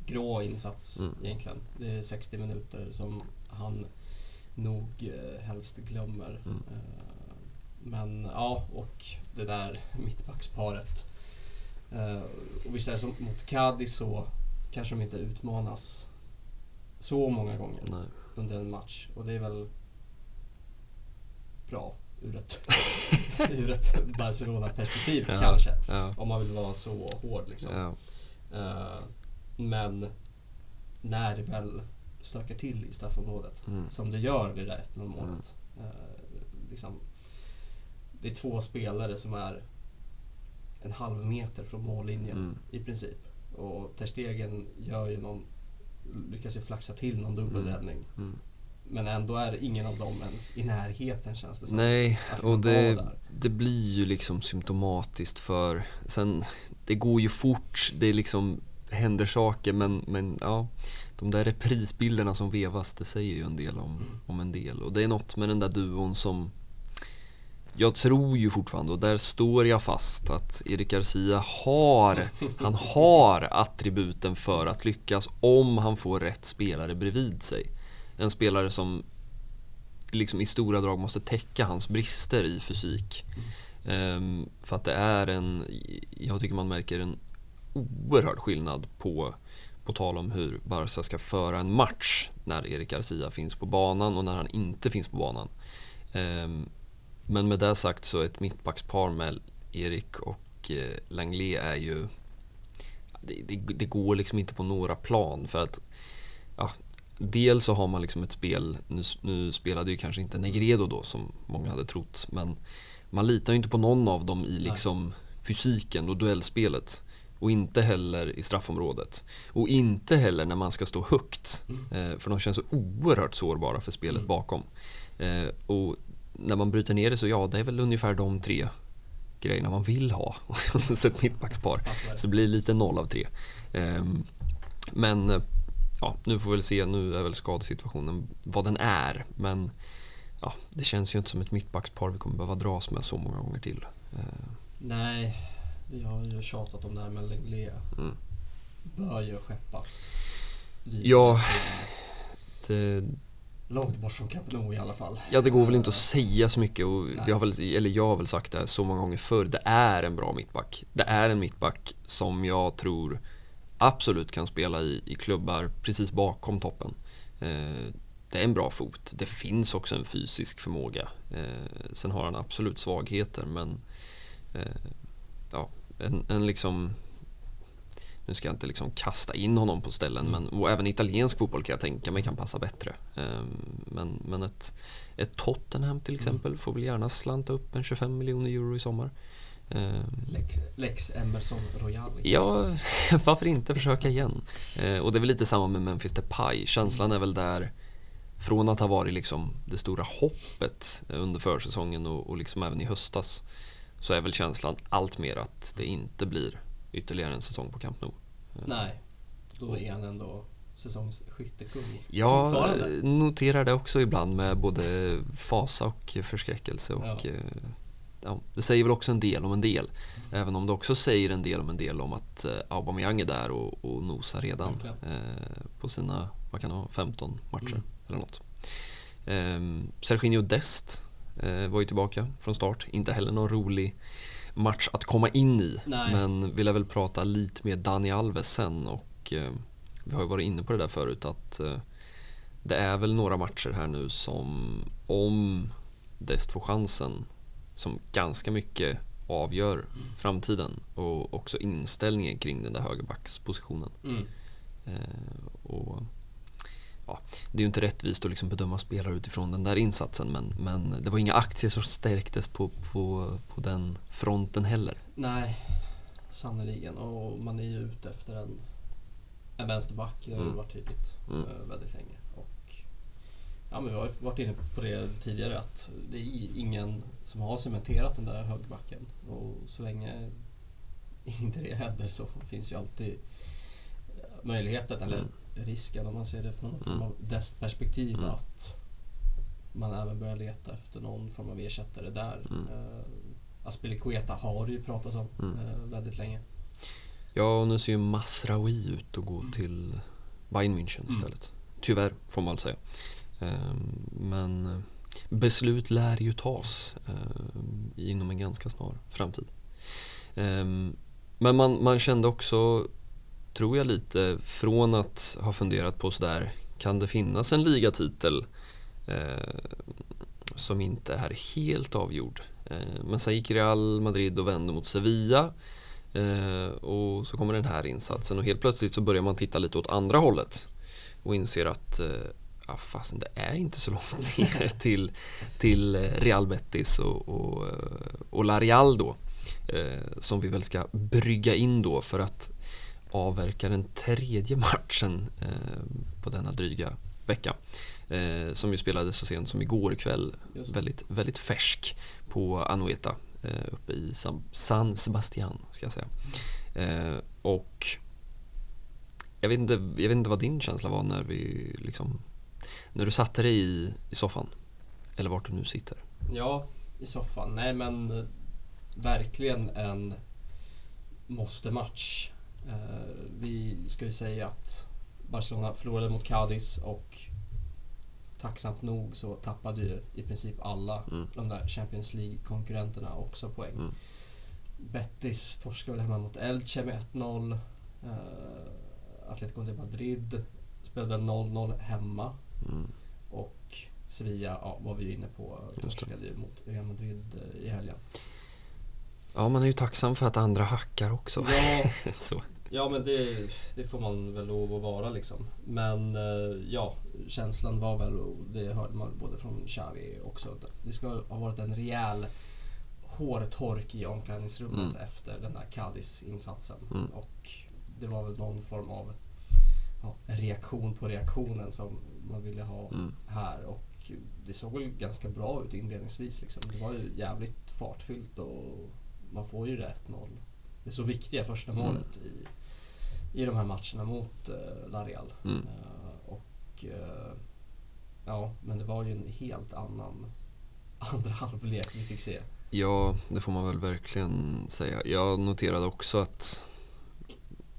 S2: grå insats
S1: Mm.
S2: egentligen. Det är 60 minuter som han nog eh, helst glömmer.
S1: Mm.
S2: Eh, men ja, och det där (laughs) mittbacksparet. Eh, och visst är det som mot Cadiz så kanske de inte utmanas så många gånger
S1: Nej.
S2: under en match och det är väl bra ur ett, (laughs) (laughs) ur ett Barcelona-perspektiv
S1: Ja.
S2: kanske.
S1: Ja.
S2: Om man vill vara så hård liksom.
S1: Ja.
S2: Eh, men när det väl stökar till i straffområdet,
S1: Mm.
S2: som det gör vid det där 1-0 målet. Eh, liksom, det är två spelare som är en halv meter från mållinjen
S1: Mm.
S2: i princip. Och Ter Stegen gör ju någon, lyckas ju flaxa till någon dubbelräddning.
S1: Mm.
S2: Men ändå är ingen av dem ens i närheten känns det som.
S1: Nej,
S2: Alltså,
S1: och det, det blir ju liksom symptomatiskt för... Sen, det går ju fort, det liksom händer saker men, men ja, de där reprisbilderna som vevas, det säger ju en del om,
S2: Mm.
S1: om en del. Och det är något med den där duon som... Jag tror ju fortfarande, och där står jag fast, att Erik Garcia har, han (laughs) har attributen för att lyckas om han får rätt spelare bredvid sig. En spelare som liksom i stora drag måste täcka hans brister i fysik. Ehm, för att det är en, jag tycker man märker en oerhörd skillnad på, på tal om hur Barca ska föra en match när Erik Garcia finns på banan och när han inte finns på banan. Ehm, men med det sagt så ett mittbackspar med Erik och eh, Langley är ju det, det, det går liksom inte på några plan för att ja, Dels så har man liksom ett spel, nu, nu spelade ju kanske inte Negredo då som många hade trott, men man litar ju inte på någon av dem i liksom fysiken och duellspelet. Och inte heller i straffområdet. Och inte heller när man ska stå högt. Eh, för de känns så oerhört sårbara för spelet
S2: Mm.
S1: bakom. Eh, och när man bryter ner det så ja, det är väl ungefär de tre grejerna man vill ha (laughs) hos ett mittbackspar. Så det blir lite noll av tre. Ehm, Men ja, nu får vi väl se, nu är väl skadesituationen vad den är. Men ja, det känns ju inte som ett mittbackspar vi kommer behöva dras med så många gånger till. Eh,
S2: Nej, vi har ju tjatat om det här med Lenglet.
S1: Mm.
S2: Bör ju skeppas.
S1: Ja. Det,
S2: Långt bort från Camp Nou i alla fall.
S1: ja, det går väl inte att säga så mycket och
S2: Nej.
S1: vi har väl, eller jag har väl sagt det här så många gånger förr. Det är en bra mittback. Det är en mittback som jag tror absolut kan spela i, i klubbar precis bakom toppen. Det är en bra fot. Det finns också en fysisk förmåga. Eh, sen har han absolut svagheter men eh, ja, en, en liksom nu ska jag inte liksom kasta in honom på ställen, men, och även italiensk fotboll kan jag tänka mig kan passa bättre. Ehm, Men, men ett, ett Tottenham till exempel får väl gärna slanta upp en 25 miljoner euro i sommar. Ehm,
S2: Lex, Lex Emerson Royal.
S1: Ja, (laughs) varför inte försöka igen? Eh, och det är väl lite samma med Memphis Depay. Känslan är väl där från att ha varit liksom det stora hoppet under försäsongen och, och liksom även i höstas så är väl känslan allt mer att det inte blir ytterligare en säsong på Camp Nou.
S2: Nej, då är han ändå säsongsskyttekung.
S1: Jag
S2: Fortfarande.
S1: noterar det också ibland med både fasa och förskräckelse. Och,
S2: Ja.
S1: eh, ja, det säger väl också en del om en del. Även om det också säger en del om en del om att eh, Aubameyang är där och, och nosar redan eh, på sina, vad kan det vara, 15 matcher
S2: Mm.
S1: Eller något. Eh, Serginho Dest eh, var ju tillbaka från start. Inte heller någon rolig match att komma in i.
S2: Nej.
S1: Men vi lär väl prata lite med Dani Alves sen och eh, vi har ju varit inne på det där förut att eh, det är väl några matcher här nu som om Dest får chansen som ganska mycket avgör framtiden och också inställningen kring den där högerbackspositionen.
S2: Mm.
S1: Eh, och, ja, det är ju inte rättvist att liksom bedöma spelare utifrån den där insatsen men, men det var inga aktier som stärktes på, på, på den fronten heller.
S2: Nej, sannerligen. Och man är ju ute efter en, en vänsterback. Det har
S1: Mm.
S2: varit tydligt
S1: Mm.
S2: eh, väldigt länge. Och, ja, men vi har varit inne på det tidigare att det är ingen som har cementerat den där högerbacken. Och så länge (laughs) inte det händer så finns ju alltid möjligheten, eller
S1: Mm.
S2: Risken om man ser det från någon form
S1: Mm.
S2: av destperspektiv
S1: Mm.
S2: att man även börjar leta efter någon form av ersättare där.
S1: Mm.
S2: Eh, Aspilicueta har det ju pratats om
S1: Mm.
S2: eh, väldigt länge.
S1: Ja, och nu ser ju Masraoui ut att gå till Bayern München
S2: Mm.
S1: istället. Tyvärr, får man väl säga. Ehm, Men eh, beslut lär ju tas inom en ganska snar framtid. Ehm, Men man, man kände också, tror jag lite, från att ha funderat på sådär, kan det finnas en ligatitel eh, som inte är helt avgjord? Eh, Men sen gick Real Madrid och vände mot Sevilla Eh, och så kommer den här insatsen och helt plötsligt så börjar man titta lite åt andra hållet och inser att eh, ja, fasen, det är inte så långt (laughs) ner till, till eh, Real Betis och, och, eh, och La Real då eh, som vi väl ska brygga in då för att avverka den tredje matchen eh, på denna dryga vecka eh, som ju spelades så sent som igår kväll väldigt, väldigt färsk på Anoeta eh, uppe i San, Sebastian ska jag säga. Och jag vet, inte, jag vet inte vad din känsla var när vi liksom när du satte dig i, i soffan eller vart du nu sitter.
S2: Ja, i soffan. Nej men verkligen en måste-match. Eh, vi ska ju säga att Barcelona förlorade mot Cadiz och tacksamt nog så tappade ju i princip alla
S1: Mm.
S2: de där Champions League-konkurrenterna också poäng.
S1: Mm.
S2: Betis torskade väl hemma mot Elche med 1-0. Uh, Atletico de Madrid spelade väl 0-0 hemma.
S1: Mm.
S2: Och Sevilla ja, var vi ju inne på. Torskade ju mot Real Madrid eh, i helgen.
S1: Ja, man är ju tacksam för att andra hackar också.
S2: Ja, (laughs)
S1: så.
S2: Ja men det, det får man väl lov att vara liksom. Men eh, ja, känslan var väl, och det hörde man både från Xavi också, att det ska ha varit en rejäl hårtork i omklädningsrummet
S1: Mm.
S2: efter den där Cadiz-insatsen.
S1: Mm.
S2: Och det var väl någon form av ja, reaktion på reaktionen som man ville ha
S1: Mm.
S2: här och det såg väl ganska bra ut inledningsvis. Liksom. Det var ju jävligt fartfyllt och man får ju det 1-0. Det så viktiga första
S1: Mm.
S2: målet i, i de här matcherna mot uh, La Real.
S1: Mm.
S2: Eh, och eh, ja, men det var ju en helt annan (laughs) andra halvlek vi fick se.
S1: Ja, det får man väl verkligen säga. Jag noterade också att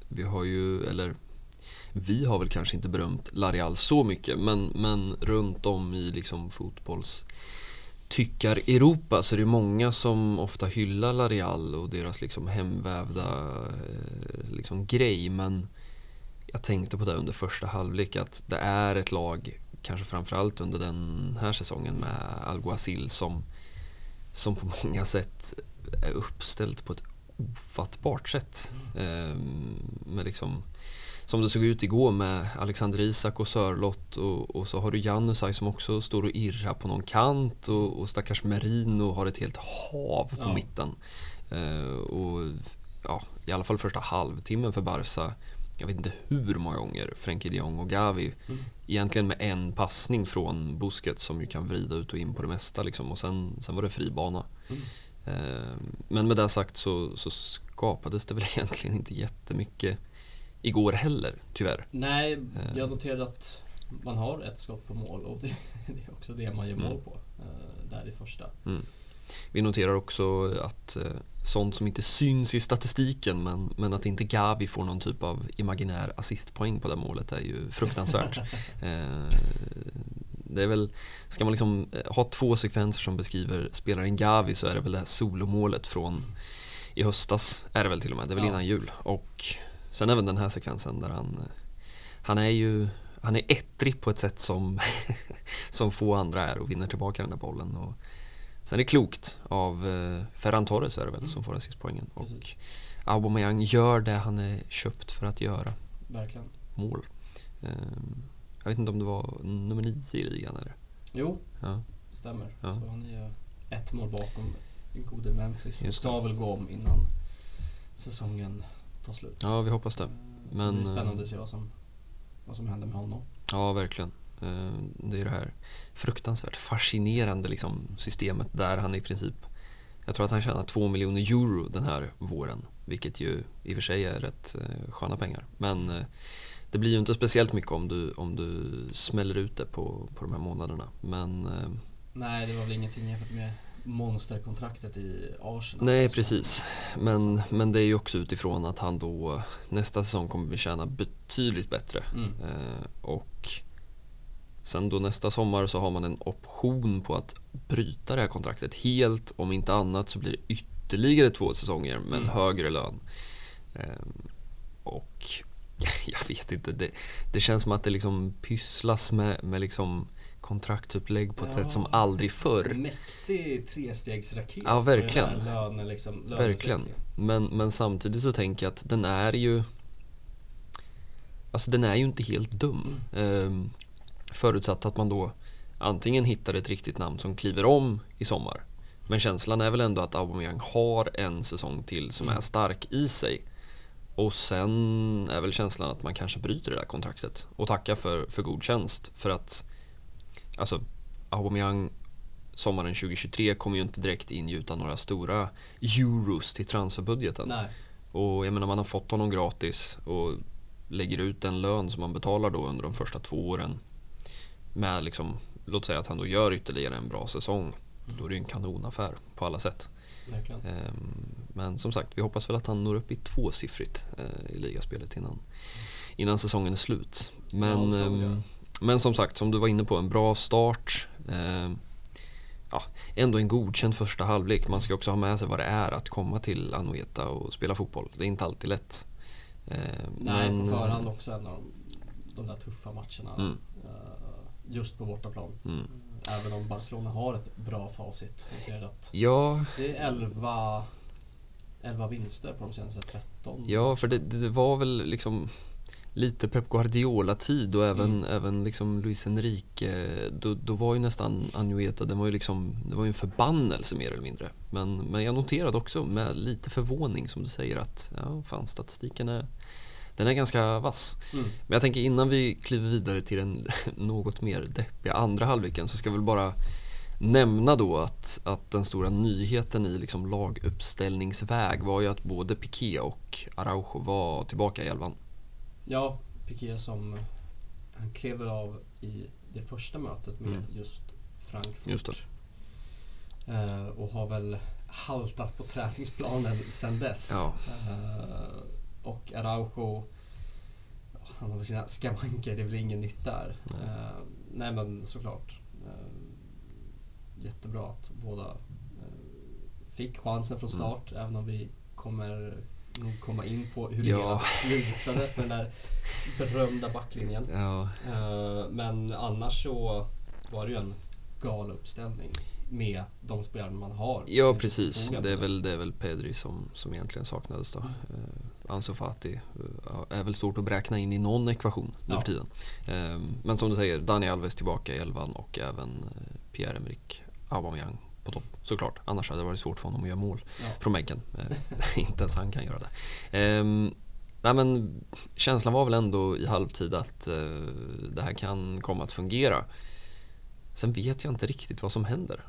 S1: vi har ju, eller vi har väl kanske inte berömt Larial så mycket, men, men runt om i liksom fotbolls tyckar Europa så är det många som ofta hyllar Larial och deras liksom hemvävda eh, liksom grej, men jag tänkte på det under första halvlek att det är ett lag, kanske framförallt under den här säsongen med Alguacil som som på många sätt är uppställt på ett ofattbart sätt. Ehm, med liksom, som det såg ut igår med Alexander Isak och Sörlott och, och så har du Janusaj som också står och irrar på någon kant och, och stackars Merino har ett helt hav på
S2: Ja.
S1: mitten. Ehm, och ja, i alla fall första halvtimmen för Barca jag vet inte hur många gånger Frenkie de Jong och Gavi
S2: Mm.
S1: egentligen med en passning från Busquets som ju kan vrida ut och in på det mesta liksom, och sen, sen var det fri bana.
S2: Mm.
S1: Eh, Men med det sagt så, så skapades det väl (laughs) egentligen inte jättemycket igår heller, tyvärr.
S2: Nej,
S1: Eh.
S2: jag noterade att man har ett skott på mål och det, (laughs) det är också det man gör
S1: Mm.
S2: mål på. eh, Där i första.
S1: Vi noterar också att eh, sånt som inte syns i statistiken men, men att inte Gavi får någon typ av imaginär assistpoäng på det målet är ju fruktansvärt. (laughs) Det är väl, ska man liksom ha två sekvenser som beskriver spelaren Gavi så är det väl det här solomålet från i höstas är det väl till och med, det är väl
S2: Ja.
S1: innan jul. Och sen även den här sekvensen där han, han är ju han är ettrig på ett sätt som, (laughs) som få andra är och vinner tillbaka den där bollen. Och sen är det klokt av eh, Ferran Torres är det väl som får assistpoängen. Och
S2: Precis.
S1: Aubameyang gör det han är köpt för att göra,
S2: Verkligen.
S1: mål. Ehm, jag vet inte om det var nummer nio i ligan eller?
S2: Jo,
S1: Ja.
S2: det stämmer.
S1: Ja.
S2: Så han är ett mål bakom den gode Memphis. Det
S1: Just
S2: ska väl gå om innan säsongen tar slut.
S1: ja, vi hoppas det.
S2: Eh, Så
S1: Men,
S2: det blir spännande
S1: eh,
S2: att se vad som, vad som händer med honom.
S1: Ja, verkligen. Eh, Det är det här fruktansvärt fascinerande liksom, systemet där han i princip jag tror att han tjänar två miljoner euro den här våren, vilket ju i och för sig är rätt eh, sköna pengar. Men det blir ju inte speciellt mycket om du, om du smäller ut det på, på de här månaderna. Men
S2: Nej, det var väl ingenting jämfört med monsterkontraktet i Arsenal.
S1: Nej,
S2: Så-
S1: precis. Men, men det är ju också utifrån att han då nästa säsong kommer att tjäna betydligt bättre.
S2: Mm.
S1: Eh, och sen då nästa sommar så har man en option på att bryta det här kontraktet helt. Om inte annat så blir det ytterligare två säsonger med en
S2: Mm.
S1: högre lön. Eh, och (laughs) jag vet inte, det, det känns som att det liksom pysslas med, med liksom kontraktsupplägg på ett
S2: Ja.
S1: sätt som aldrig förr.
S2: En mäktig trestegsraket.
S1: Ja, verkligen.
S2: Löne, liksom,
S1: Verkligen. Men, men samtidigt så tänker jag att den är ju... Alltså den är ju inte helt dum. Ehm, förutsatt att man då antingen hittar ett riktigt namn som kliver om i sommar. Men känslan är väl ändå att Aubameyang har en säsong till som
S2: Mm.
S1: är stark i sig. Och sen är väl känslan att man kanske bryter det där kontraktet och tackar för, för god tjänst. För att alltså Aubameyang sommaren 2023 kommer ju inte direkt ingjuta några stora euros till transferbudgeten.
S2: Nej.
S1: Och jag menar man har fått honom gratis och lägger ut en lön som man betalar då under de första två åren. Med liksom, låt säga att han då gör ytterligare en bra säsong. Då är det ju en kanonaffär på alla sätt.
S2: Verkligen.
S1: Ehm, Men som sagt, vi hoppas väl att han når upp i tvåsiffrigt eh, i ligaspelet innan, innan säsongen är slut. Men,
S2: Ja,
S1: men som sagt, som du var inne på, en bra start. Ehm, Ja, ändå en godkänd första halvlek. Man ska också ha med sig vad det är att komma till Anoeta och spela fotboll. Det är inte alltid lätt. Ehm,
S2: Nej,
S1: men,
S2: på förhand också en av de, de där tuffa matcherna.
S1: Mm.
S2: eh, Just på bortaplan.
S1: Mm.
S2: Även om Barcelona har ett bra facit.
S1: Ja,
S2: Det är 11, 11 vinster på de senaste 13.
S1: Ja, för det, det var väl liksom lite Pep Guardiola-tid och även,
S2: Mm.
S1: även liksom Luis Enrique. Då, då var ju nästan Anueta, den var ju liksom, det var ju en förbannelse mer eller mindre. Men, men jag noterade också med lite förvåning som du säger att ja, fan, statistiken är, den är ganska vass.
S2: Mm.
S1: Men jag tänker innan vi kliver vidare till den (laughs) något mer deppiga andra halvleken så ska vi väl bara nämna då att, att den stora nyheten i liksom laguppställningsväg var ju att både Piqué och Araujo var tillbaka i elvan.
S2: Ja, Piqué som han klev av i det första mötet med
S1: Mm.
S2: just Frankfurt.
S1: Just.
S2: Eh, och har väl haltat på träningsplanen sedan dess.
S1: Ja.
S2: Eh, och Araujo, han har väl sina skavanker, det är väl ingen nytt där.
S1: Nej.
S2: Eh, nej men såklart. Eh, jättebra att båda eh, fick chansen från
S1: Mm.
S2: start, även om vi kommer nog komma in på hur det hela slutade för den där berömda backlinjen.
S1: Ja,
S2: Eh, Men annars så var det ju en galuppställning med de spelare man har.
S1: ja precis. Det är väl, det är väl Pedri som, som egentligen saknades då. Eh, Ansu Fati eh, är väl stort att beräkna in i någon ekvation nu
S2: Ja.
S1: för tiden. Eh, Men som du säger, Dani Alves tillbaka i elvan och även Pierre-Emerick Aubameyang på topp. Såklart, annars hade det varit svårt för honom att göra mål.
S2: Ja.
S1: från bänken. Eh, (laughs) inte ens han kan göra det. Ehm, nej men, känslan var väl ändå i halvtid att eh, det här kan komma att fungera. Sen vet jag inte riktigt vad som händer.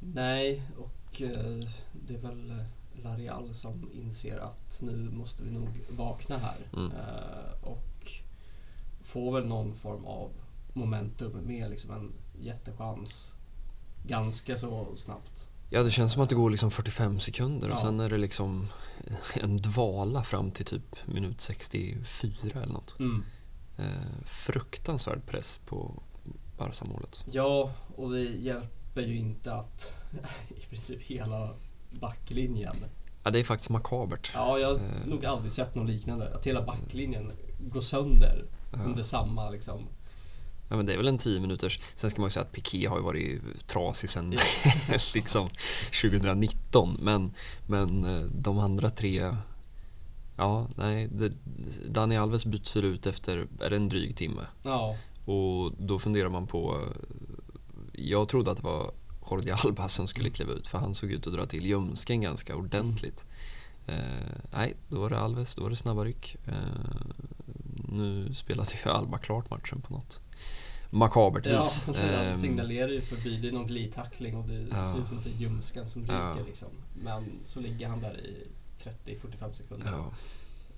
S2: Nej, och eh, det är väl Larial som inser att nu måste vi nog vakna här.
S1: Mm.
S2: Eh, och får väl någon form av momentum med liksom en jättechans ganska så snabbt.
S1: Ja, det känns som att det går liksom 45 sekunder och
S2: Ja.
S1: sen är det liksom en dvala fram till typ minut 64 eller något.
S2: Mm.
S1: Eh, fruktansvärd press på Barca-målet.
S2: Ja, och det hjälper ju inte att (laughs) i princip hela backlinjen
S1: Ja, det är faktiskt makabert.
S2: Ja, jag har
S1: Eh.
S2: nog aldrig sett något liknande. Att hela backlinjen går sönder
S1: Ja.
S2: under samma liksom.
S1: Ja, men det är väl en 10 minuters. Sen ska man ju säga att Piqué har ju varit trasig sen (laughs) liksom 2019. Men, men eh, de andra tre... Ja, nej. Det, Dani Alves byts väl ut efter är det en dryg timme.
S2: Ja,
S1: Och då funderar man på... Jag trodde att det var Jordi Alba som skulle kliva ut för han såg ut att dra till ljumsken ganska ordentligt. Eh, nej, då var det Alves, då var det snabba ryck. Eh, nu spelas ju Alba klart matchen på något makabert
S2: ja
S1: vis.
S2: sen
S1: Ehm,
S2: han signalerar ju förbi. Det är någon glidtackling och det
S1: Ja.
S2: ser ut som att det är ljumsken som ryker
S1: Ja.
S2: liksom. Men så ligger han där i 30-45 sekunder.
S1: ja.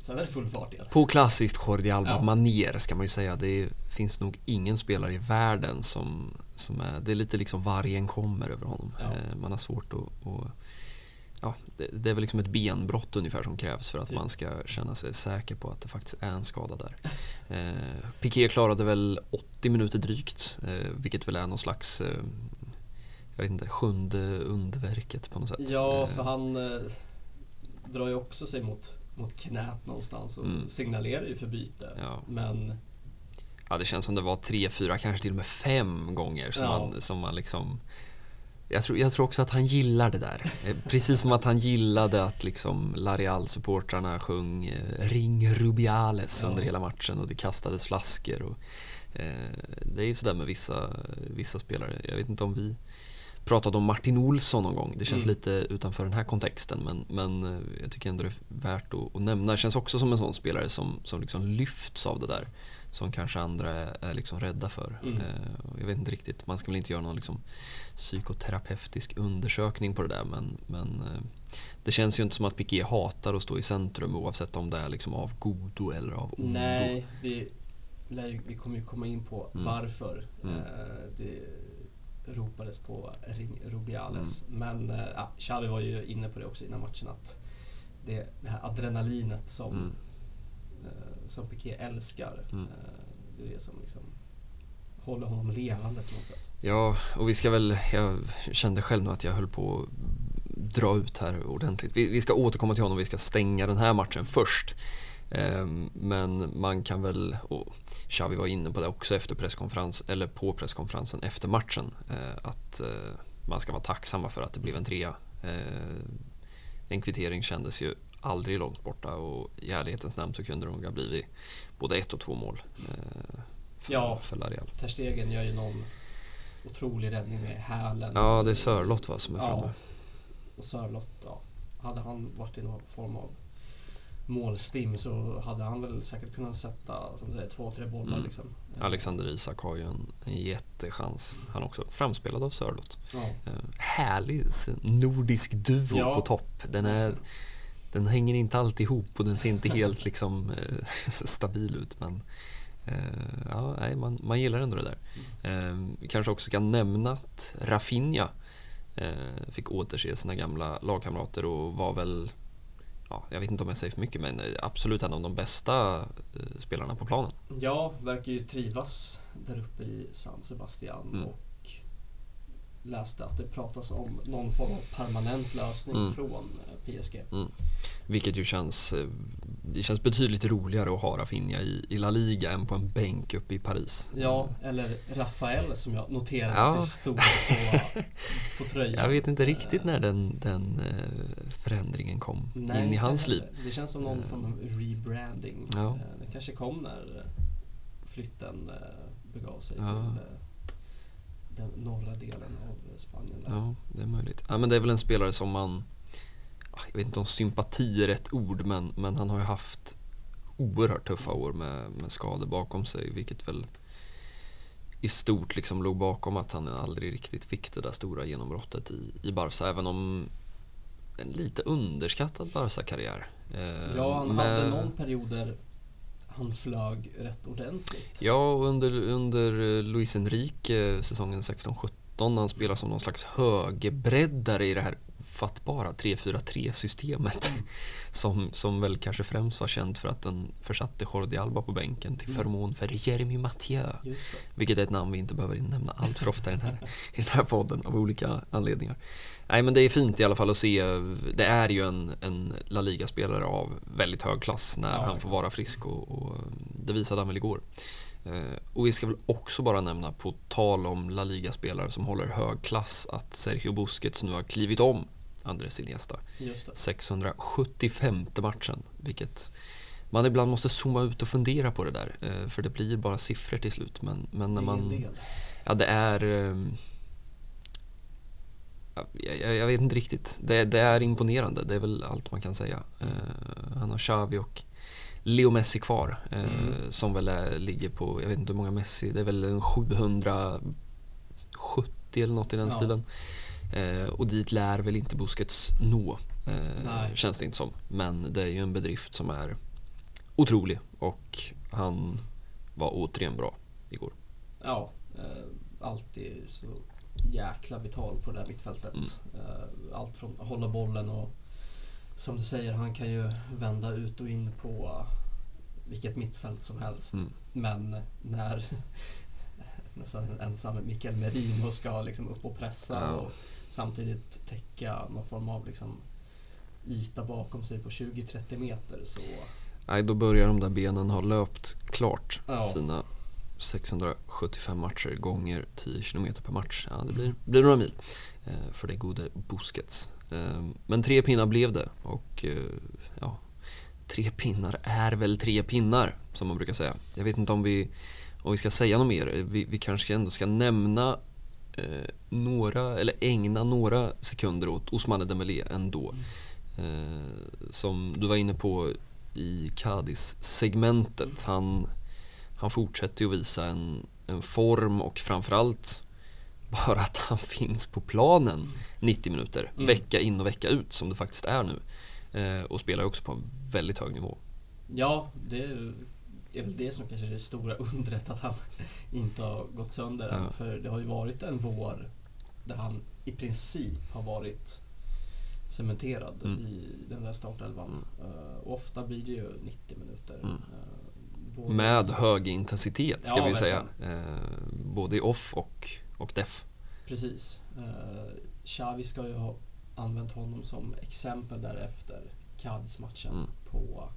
S2: Sen är det full fart igen.
S1: På klassiskt Jordi
S2: Ja.
S1: Alba-manér ska man ju säga. Det finns nog ingen spelare i världen som, som är, det är lite liksom vargen kommer över honom.
S2: Ja.
S1: Eh, man har svårt att, att ja, det, det, är väl liksom ett benbrott ungefär som krävs för att man ska känna sig säker på att det faktiskt är en skada där. Eh, Piqué klarade väl 80 minuter drygt, eh, vilket väl är någon slags eh, jag vet inte, sjunde underverket på något sätt.
S2: Ja,
S1: Eh,
S2: för han eh, drar ju också sig mot, mot knät någonstans och
S1: Mm.
S2: signalerar ju för byte.
S1: Ja.
S2: Men
S1: Ja, det känns som det var tre, fyra, kanske till och med fem gånger som,
S2: Ja.
S1: man, som man liksom... Jag tror, jag tror också att han gillar det där. Eh, Precis som att han gillade att liksom Lareal-supportrarna sjöng eh, Ring Rubiales
S2: Ja.
S1: under hela matchen och det kastades flaskor. Och, eh, det är ju sådär med vissa, vissa spelare. Jag vet inte om vi pratade om Martin Olsson någon gång. Det känns
S2: Mm.
S1: lite utanför den här kontexten men, men eh, jag tycker ändå det är värt att, att nämna. Det känns också som en sån spelare som, som liksom lyfts av det där. Som kanske andra är, är liksom rädda för.
S2: Mm.
S1: Eh, jag vet inte riktigt, man ska väl inte göra någon liksom psykoterapeutisk undersökning på det där men, men eh, det känns ju inte som att Piqué hatar att stå i centrum oavsett om det är liksom av godo eller av ondo.
S2: nej, vi, vi kommer ju komma in på
S1: Mm.
S2: varför
S1: Mm.
S2: eh, det ropades på Ring Rubiales.
S1: Mm.
S2: Men eh, ja, Xavi var ju inne på det också innan matchen att det, det här adrenalinet som,
S1: Mm.
S2: som Piqué älskar,
S1: Mm.
S2: det är det som liksom håller honom levande på något sätt.
S1: Ja, och vi ska väl, jag kände själv nu att jag höll på att dra ut här ordentligt. Vi, vi ska återkomma till honom, vi ska stänga den här matchen först. Ehm, men man kan väl, och Xavi var inne på det också efter presskonferens, eller på presskonferensen efter matchen, eh, att eh, man ska vara tacksamma för att det blev en trea. Ehm, en kvittering kändes ju aldrig långt borta och i ärlighetens namn så kunde det nog ha blivit både ett och två mål ehm, för,
S2: Ja.
S1: för.
S2: Ter Stegen gör ju någon otrolig räddning med hälen.
S1: Ja, det är Sörlott va, som är
S2: Ja.
S1: framme.
S2: Och Sörlott, ja. Hade han varit i någon form av målstim så hade han väl säkert kunnat sätta, som säger, två, tre bollar
S1: Mm.
S2: liksom.
S1: Alexander Isak har ju en, en jättechans. Han också. Framspelad av Sörlott.
S2: Ja,
S1: Eh, härlig nordisk duo
S2: Ja.
S1: på topp. Den, är, den hänger inte alltid ihop och den ser inte helt liksom eh, (laughs) stabil ut. Men ja, nej, man, man gillar ändå det där. Eh, vi kanske också kan nämna att Rafinha eh, fick återse sina gamla lagkamrater och var väl Ja, jag vet inte om jag säger för mycket men absolut en av de bästa eh, spelarna på planen.
S2: ja, verkar ju trivas där uppe i San Sebastian
S1: Mm.
S2: och läste att det pratas om någon form av permanent lösning
S1: Mm.
S2: från eh, PSG.
S1: Vilket ju känns, eh, det känns betydligt roligare att ha Rafinha i, i La Liga än på en bänk uppe i Paris.
S2: Ja, eller Rafael som jag noterade
S1: Ja.
S2: att det stod på, (laughs) på tröjan.
S1: Jag vet inte riktigt när den, den eh, förändringen kom
S2: Nej,
S1: in i hans liv.
S2: Det känns som någon
S1: Eh.
S2: form av rebranding.
S1: Ja.
S2: Eh, Det kanske kom när eh, flytten eh, begav sig
S1: Ja.
S2: till eh, den norra delen av eh, Spanien. Där.
S1: Ja, det är möjligt. Ja, men det är väl en spelare som man, jag vet inte om sympati är rätt ord, men, men han har ju haft oerhört tuffa år med, med skador bakom sig, vilket väl i stort liksom låg bakom att han aldrig riktigt fick det där stora genombrottet i, i Barca, även om en lite underskattad Barca-karriär. Eh,
S2: Ja, han
S1: med-
S2: hade någon period där han flög rätt ordentligt.
S1: Ja, och under, under Luis Enrique eh, säsongen 16-17 när han spelar som någon slags högerbreddare i det här fattbara 3-4-3-systemet (laughs) som, som väl kanske främst var känt för att den försatte Jordi Alba på bänken till
S2: Mm.
S1: förmån för Jeremy Mathieu. Vilket är ett namn vi inte behöver nämna allt för ofta i den här, i den här podden av olika anledningar. Nej men det är fint i alla fall att se. Det är ju en, en La Liga-spelare av väldigt hög klass när
S2: Ja,
S1: han får vara frisk och, och det visade han väl igår. Eh, Och vi ska väl också bara nämna på tal om La Liga-spelare som håller hög klass att Sergio Busquets nu har klivit om Andres Iniesta.
S2: Just det.
S1: 675 matchen, vilket man ibland måste zooma ut och fundera på det där. eh, För det blir bara siffror till slut. Men, men när man... Ja, det är... ehm, ja, Jag, jag vet inte riktigt. Det, det är imponerande, det är väl allt man kan säga. Eh, Han har Xavi och Leo Messi kvar. eh,
S2: Mm.
S1: Som väl är, ligger på, jag vet inte hur många Messi, det är väl en 770 eller något i den
S2: Ja.
S1: stilen. Eh, och dit lär väl inte Busquets nå, eh, känns det inte som. Men det är ju en bedrift som är otrolig och han var återigen bra igår.
S2: Ja, eh, alltid så jäkla vital på det där mittfältet.
S1: Mm.
S2: Eh, Allt från att hålla bollen och som du säger, han kan ju vända ut och in på vilket mittfält som helst.
S1: Mm.
S2: Men när (laughs) nästan en ensam Mikael Merino ska liksom upp och pressa
S1: Ja.
S2: och samtidigt täcka någon form av liksom yta bakom sig på 20-30 meter så
S1: Nej, då börjar de där benen ha löpt klart
S2: Ja.
S1: sina 675 matcher gånger 10 km per match. Ja, det blir, blir några mil för det gode Busquets. Eh, men tre pinnar blev det och eh, ja, tre pinnar är väl tre pinnar som man brukar säga. Jag vet inte om vi, om vi ska säga något mer. Vi, vi kanske ändå ska nämna eh, några, eller ägna några sekunder åt Ousmane Dembélé ändå. Eh, som du var inne på i Cadiz-segmentet. Han, han fortsätter ju att visa en, en form och framförallt bara att han finns på planen 90 minuter,
S2: Mm.
S1: vecka in och vecka ut som det faktiskt är nu. Eh, och spelar också på en väldigt hög nivå.
S2: Ja, det är väl det som kanske är det stora undret att han inte har gått sönder än.
S1: Ja.
S2: För det har ju varit en vår där han i princip har varit cementerad
S1: Mm.
S2: i den där startelvan. Eh, och ofta blir det ju 90 minuter.
S1: Mm.
S2: Eh, både-
S1: Med hög intensitet ska
S2: Ja,
S1: vi ju säga. Eh, både i off och, och def.
S2: Precis. Uh, Xavi ska ju ha använt honom som exempel därefter Cadiz-matchen
S1: Mm.
S2: på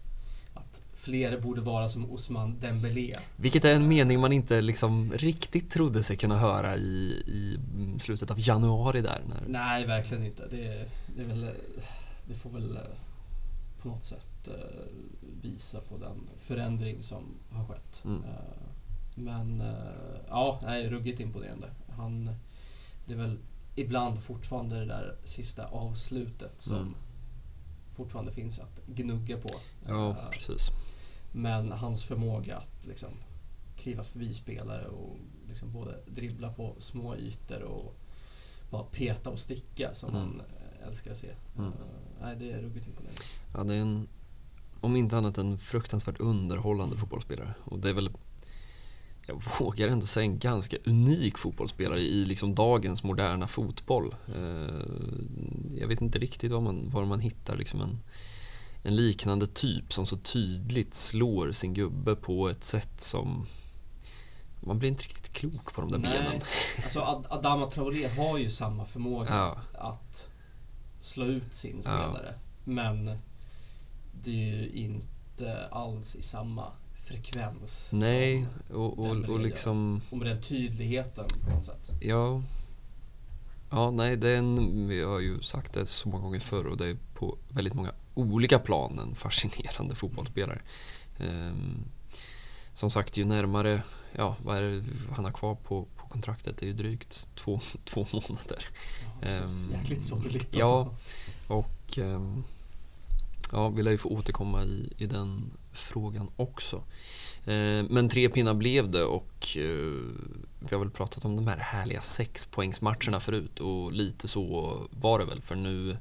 S2: att fler borde vara som Osman Dembélé.
S1: Vilket är en mening man inte liksom riktigt trodde sig kunna höra i, i slutet av januari där. När,
S2: Nej, verkligen inte. Det, det, är väl, det får väl eh, på något sätt eh, visa på den förändring som har skett.
S1: Mm.
S2: Eh, Men eh, ja, nej, ruggigt imponerande. Han, det är väl ibland fortfarande det där sista avslutet som
S1: Mm.
S2: fortfarande finns att gnugga på.
S1: Ja,
S2: Eh,
S1: precis.
S2: Men hans förmåga att liksom kliva förbi spelare och liksom både dribbla på små ytor och bara peta och sticka som
S1: Mm.
S2: man eh, älskar att se.
S1: Mm.
S2: Eh, nej, det är ruggigt imponerande.
S1: Ja, det är en, om inte annat en fruktansvärt underhållande fotbollsspelare. Och det är väl, jag vågar ändå säga en ganska unik fotbollsspelare i liksom dagens moderna fotboll. Eh, Jag vet inte riktigt var man, var man hittar liksom en, en liknande typ som så tydligt slår sin gubbe på ett sätt som man blir inte riktigt klok på de där benen.
S2: Nej, (laughs) alltså Ad- Adama Traoré har ju samma förmåga
S1: Ja.
S2: att slå ut sin
S1: Ja.
S2: spelare. Men det är ju inte alls i samma frekvens.
S1: Nej, och, och, och liksom...
S2: och med den tydligheten på något sätt.
S1: Ja. Ja, nej, det är en, har ju sagt det så många gånger förr och det är på väldigt många olika plan en fascinerande fotbollsspelare. Ehm, som sagt, ju närmare, ja, vad är det han har kvar på, på kontraktet? Det är ju drygt två, två månader.
S2: Ja,
S1: Ehm,
S2: jäkligt sorgligt.
S1: ja. Och ehm, ja, vi lär ju få återkomma i, i den frågan också. Eh, Men tre pinnar blev det och eh, vi har väl pratat om de här härliga sexpoängsmatcherna förut och lite så var det väl för nu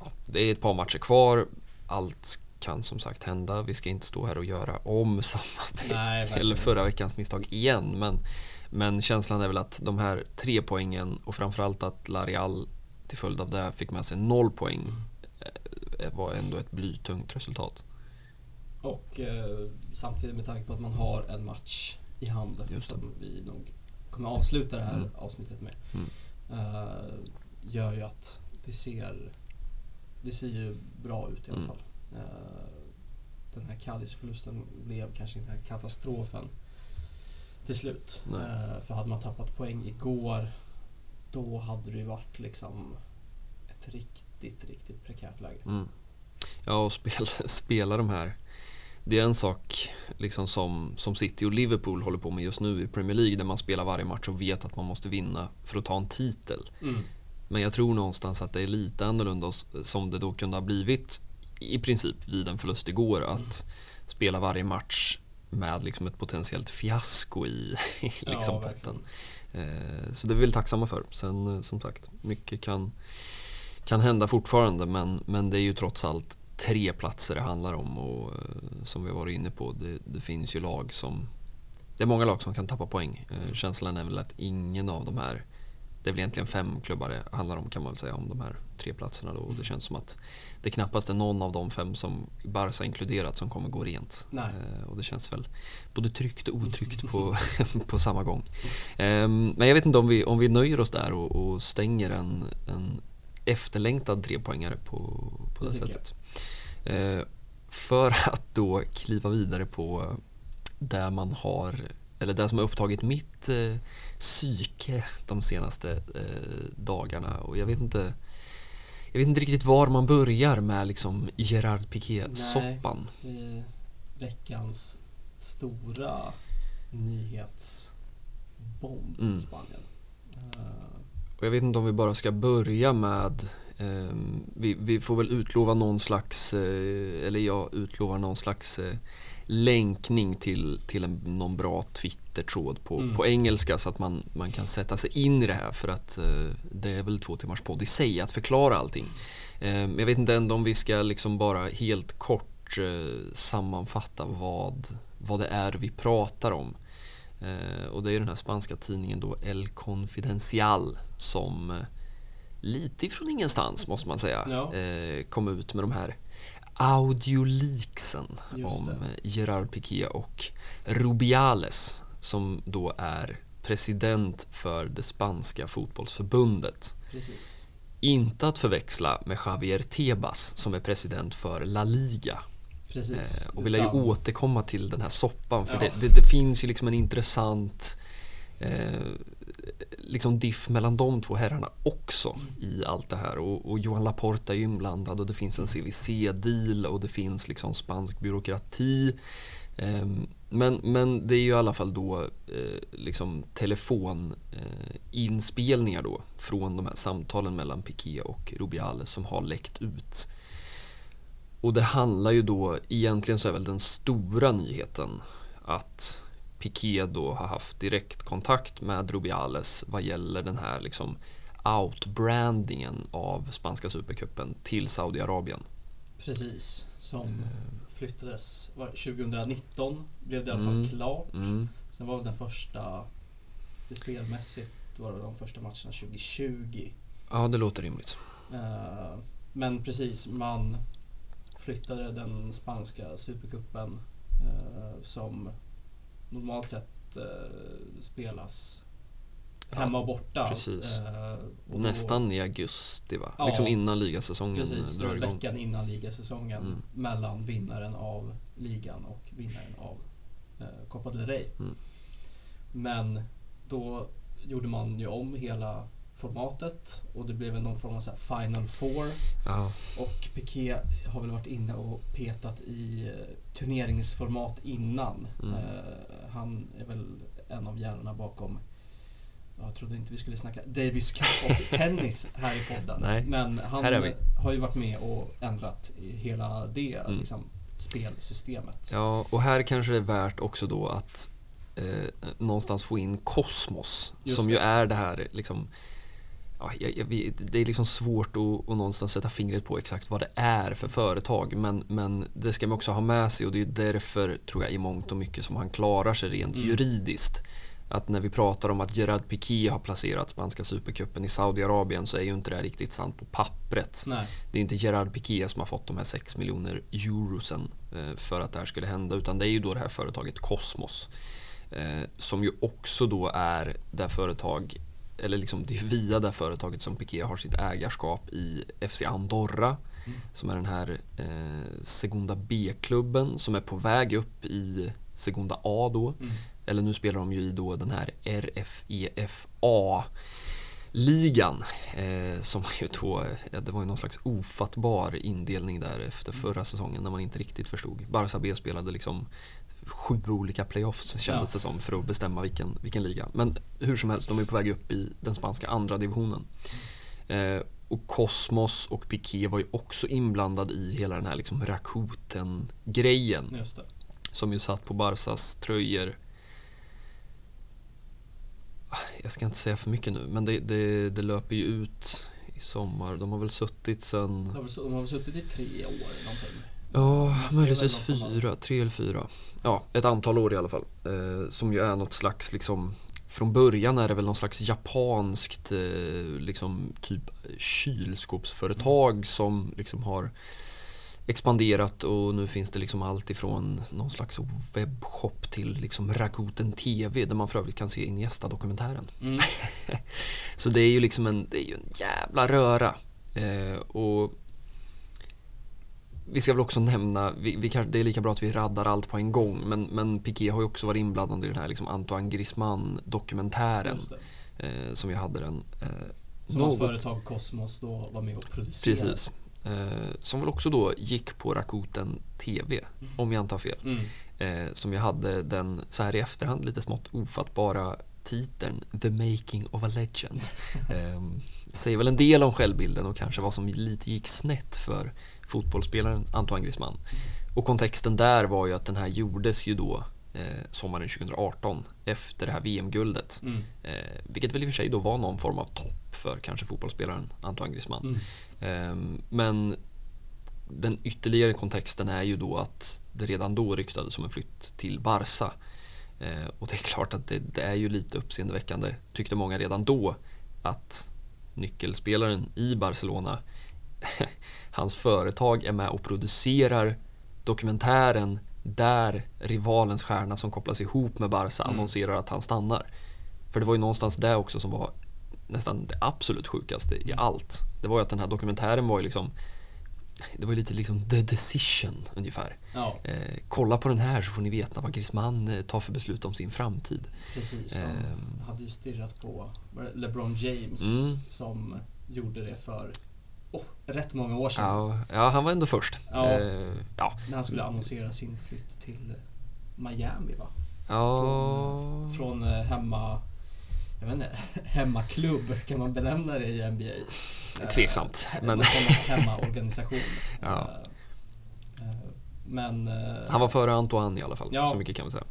S1: ja, det är ett par matcher kvar. Allt kan som sagt hända. Vi ska inte stå här och göra om (laughs) samma
S2: Nej,
S1: eller förra veckans misstag igen. Men, men känslan är väl att de här tre poängen och framförallt att Larial till följd av det fick med sig noll poäng eh, var ändå ett blytungt resultat.
S2: Och eh, samtidigt med tanke på att man har en match i hand
S1: Just det.
S2: som vi nog kommer avsluta det här
S1: Mm.
S2: avsnittet med.
S1: Mm.
S2: eh, gör ju att det ser, det ser ju bra ut i alla
S1: Mm.
S2: fall. Eh, den här Cadiz-förlusten blev kanske inte den här katastrofen till slut. Eh, för hade man tappat poäng igår då hade det ju varit liksom ett riktigt, riktigt prekärt läge.
S1: Mm. Ja, och spela, (laughs) spela de här. Det är en sak liksom som, som City och Liverpool håller på med just nu i Premier League där man spelar varje match och vet att man måste vinna för att ta en titel.
S2: Mm.
S1: Men jag tror någonstans att det är lite annorlunda som det då kunde ha blivit i princip vid en förlust igår att spela varje match med liksom ett potentiellt fiasko i, (laughs) i liksom
S2: Ja,
S1: potten. Eh, så det är vi väl tacksamma för. Sen eh, som sagt, mycket kan, kan hända fortfarande men, men det är ju trots allt tre platser det handlar om och eh, som vi har varit inne på, det, det finns ju lag som det är många lag som kan tappa poäng. Eh, känslan är väl att ingen av de här det är väl egentligen fem klubbar det handlar om kan man väl säga om de här tre platserna då. Och det
S2: Mm.
S1: känns som att det knappast är någon av de fem som Barca inkluderat som kommer gå rent.
S2: Nej.
S1: Eh, och det känns väl både tryggt och otryggt på, (laughs) (laughs) på samma gång. Ehm, men jag vet inte om vi, om vi nöjer oss där och, och stänger en, en efterlängtad trepoängare på, på det,
S2: Det
S1: sättet. Eh, för (laughs) att då kliva vidare på där man har, eller där som har upptagit mitt eh, psyke de senaste eh, dagarna. Och jag vet inte jag vet inte riktigt var man börjar med liksom Gerard Piqué-soppan.
S2: Veckans stora nyhetsbomb
S1: Mm.
S2: i Spanien. Eh,
S1: Och jag vet inte om vi bara ska börja med eh, vi, vi får väl utlova någon slags, eh, eller jag utlovar någon slags eh, länkning till, till en, någon bra Twitter-tråd på,
S2: Mm.
S1: på engelska så att man, man kan sätta sig in i det här för att eh, det är väl två timmars podd i sig att förklara allting. Eh, men jag vet inte ändå om vi ska liksom bara helt kort eh, sammanfatta vad, vad det är vi pratar om. Eh, och det är den här spanska tidningen då El Confidencial som eh, lite ifrån ingenstans måste man säga
S2: Ja.
S1: eh, kom ut med de här audioleaksen om Gerard Piqué och Rubiales som då är president för det spanska fotbollsförbundet.
S2: precis.
S1: Inte att förväxla med Javier Tebas som är president för La Liga.
S2: Precis.
S1: Eh, och vi lär ju
S2: Utan-
S1: återkomma till den här soppan för
S2: Ja.
S1: det, det, det finns ju liksom en intressant eh, liksom diff mellan de två herrarna också i allt det här och, och Johan Laporta är ju inblandad och det finns en CVC-deal och det finns liksom spansk byråkrati Ehm, men, men det är ju i alla fall då eh, liksom telefoninspelningar då från de här samtalen mellan Piqué och Rubiales som har läckt ut. Och det handlar ju då, egentligen så är väl den stora nyheten att Piqué då har haft direktkontakt med Rubiales vad gäller den här liksom outbrandingen av spanska supercupen till Saudiarabien.
S2: Precis. Som flyttades var, 2019 blev det i alla fall
S1: Mm.
S2: klart.
S1: Mm.
S2: Sen var den första, det spelmässigt var det de första matcherna 2020.
S1: Ja, det låter rimligt.
S2: Eh, Men precis, man flyttade den spanska supercupen eh, som normalt sett eh, spelas hemma och borta.
S1: precis.
S2: Eh, och
S1: Nästan i augusti va?
S2: Ja.
S1: Liksom innan ligasäsongen
S2: Precis,
S1: drar igång.
S2: veckan innan ligasäsongen
S1: Mm.
S2: mellan vinnaren av ligan och vinnaren av eh, Copa del Rey.
S1: Mm.
S2: Men då gjorde man ju om hela formatet och det blev någon form av så Final Four
S1: Ja,
S2: och Piqué har väl varit inne och petat i eh, turneringsformat innan.
S1: Mm.
S2: Eh, han är väl en av hjärnorna bakom jag trodde inte vi skulle snacka Davis Cup och (laughs) tennis här i podden.
S1: Nej,
S2: Men han har ju varit med och ändrat hela det
S1: Mm.
S2: liksom, spelsystemet.
S1: ja, och här kanske det är värt också då att eh, någonstans få in Kosmos
S2: Just
S1: som
S2: det.
S1: ju är det här liksom Ja, det är liksom svårt att, att någonstans sätta fingret på exakt vad det är för företag men, men det ska man också ha med sig och det är därför tror jag i mångt och mycket som han klarar sig rent
S2: Mm.
S1: juridiskt. Att när vi pratar om att Gerard Piqué har placerat spanska supercupen i Saudiarabien så är ju inte det riktigt sant på pappret.
S2: Nej,
S1: Det är inte Gerard Piqué som har fått de här 6 miljoner eurosen eh, för att det här skulle hända utan det är ju då det här företaget Cosmos. eh, Som ju också då är det företag, eller liksom det är via det företaget som Piqué har sitt ägarskap i FC Andorra.
S2: Mm.
S1: Som är den här eh, Segunda B-klubben som är på väg upp i Segunda A då.
S2: mm.
S1: Eller nu spelar de ju i då den här RFEFA ligan eh, som ju då, ja, det var ju någon slags ofattbar indelning där efter förra säsongen när man inte riktigt förstod. Barca B spelade liksom sju olika playoffs kändes
S2: Ja.
S1: det som för att bestämma vilken, vilken liga. Men hur som helst, de är på väg upp i den spanska andra divisionen. Eh, och Cosmos och Piqué var ju också inblandad i hela den här liksom Rakuten-grejen som ju satt på Barsas tröjor. Jag ska inte säga för mycket nu, men det, det, det löper ju ut i sommar. De har väl suttit sen...
S2: De har väl- de har väl suttit i tre år någonting.
S1: Ja, möjligtvis fyra, tre eller fyra. Ja, ett antal år i alla fall. Eh, som ju är något slags liksom från början är det väl någon slags japanskt eh, liksom typ kylskåpsföretag som liksom har expanderat och nu finns det liksom allt ifrån någon slags webbshop till liksom Rakuten TV där man för övrigt kan se Iniesta-dokumentären.
S2: Mm. (laughs)
S1: Så det är ju liksom en, det är ju en jävla röra. Eh, och vi ska väl också nämna, vi, vi kan, det är lika bra att vi raddar allt på en gång, men, men Piqué har ju också varit inblandad i den här liksom Antoine Griezmann-dokumentären. Eh, som ju hade den. Eh,
S2: Som hans
S1: något-
S2: företag Cosmos då var med och producerade.
S1: Precis. Eh, som väl också då gick på Rakuten TV, om jag inte har fel.
S2: Mm.
S1: Eh, som ju hade den, så här i efterhand, lite smått ofattbara titeln The Making of a Legend. (laughs) Eh, säger väl en del om självbilden och kanske vad som lite gick snett för fotbollsspelaren Antoine Griezmann. Och kontexten där var ju att den här gjordes ju då eh, sommaren 2018 efter det här VM-guldet.
S2: Mm.
S1: Eh, vilket väl i och för sig då var någon form av topp för kanske fotbollsspelaren Antoine Griezmann.
S2: Mm.
S1: Ehm, Men den ytterligare kontexten är ju då att det redan då ryktades om en flytt till Barca. Eh, Och det är klart att det, det är ju lite uppseendeväckande, tyckte många redan då, att nyckelspelaren i Barcelona, (laughs) hans företag är med och producerar dokumentären där rivalens stjärna som kopplas ihop med Barca
S2: Mm.
S1: annonserar att han stannar. För det var ju någonstans det också som var nästan det absolut sjukaste i allt. Det var ju att den här dokumentären var ju liksom det var ju lite liksom the decision ungefär.
S2: Ja,
S1: Eh, kolla på den här så får ni veta vad Griezmann eh, tar för beslut om sin framtid.
S2: precis. Han
S1: Ehm.
S2: hade ju stirrat på LeBron James
S1: Mm.
S2: som gjorde det för oh, rätt många år sedan.
S1: Ja, ja, han var ändå först.
S2: Ja.
S1: Eh, ja.
S2: När han skulle annonsera sin flytt till Miami va?
S1: ja.
S2: Från eh, hemma... Jag vet inte, (laughs) hemmaklubb kan man benämna det i NBA? Eh,
S1: Tveksamt, men-
S2: Från hemmaorganisation. (laughs)
S1: Ja.
S2: Eh, eh, Men... eh,
S1: Han var före Antoine i alla fall,
S2: Ja.
S1: så mycket kan vi säga.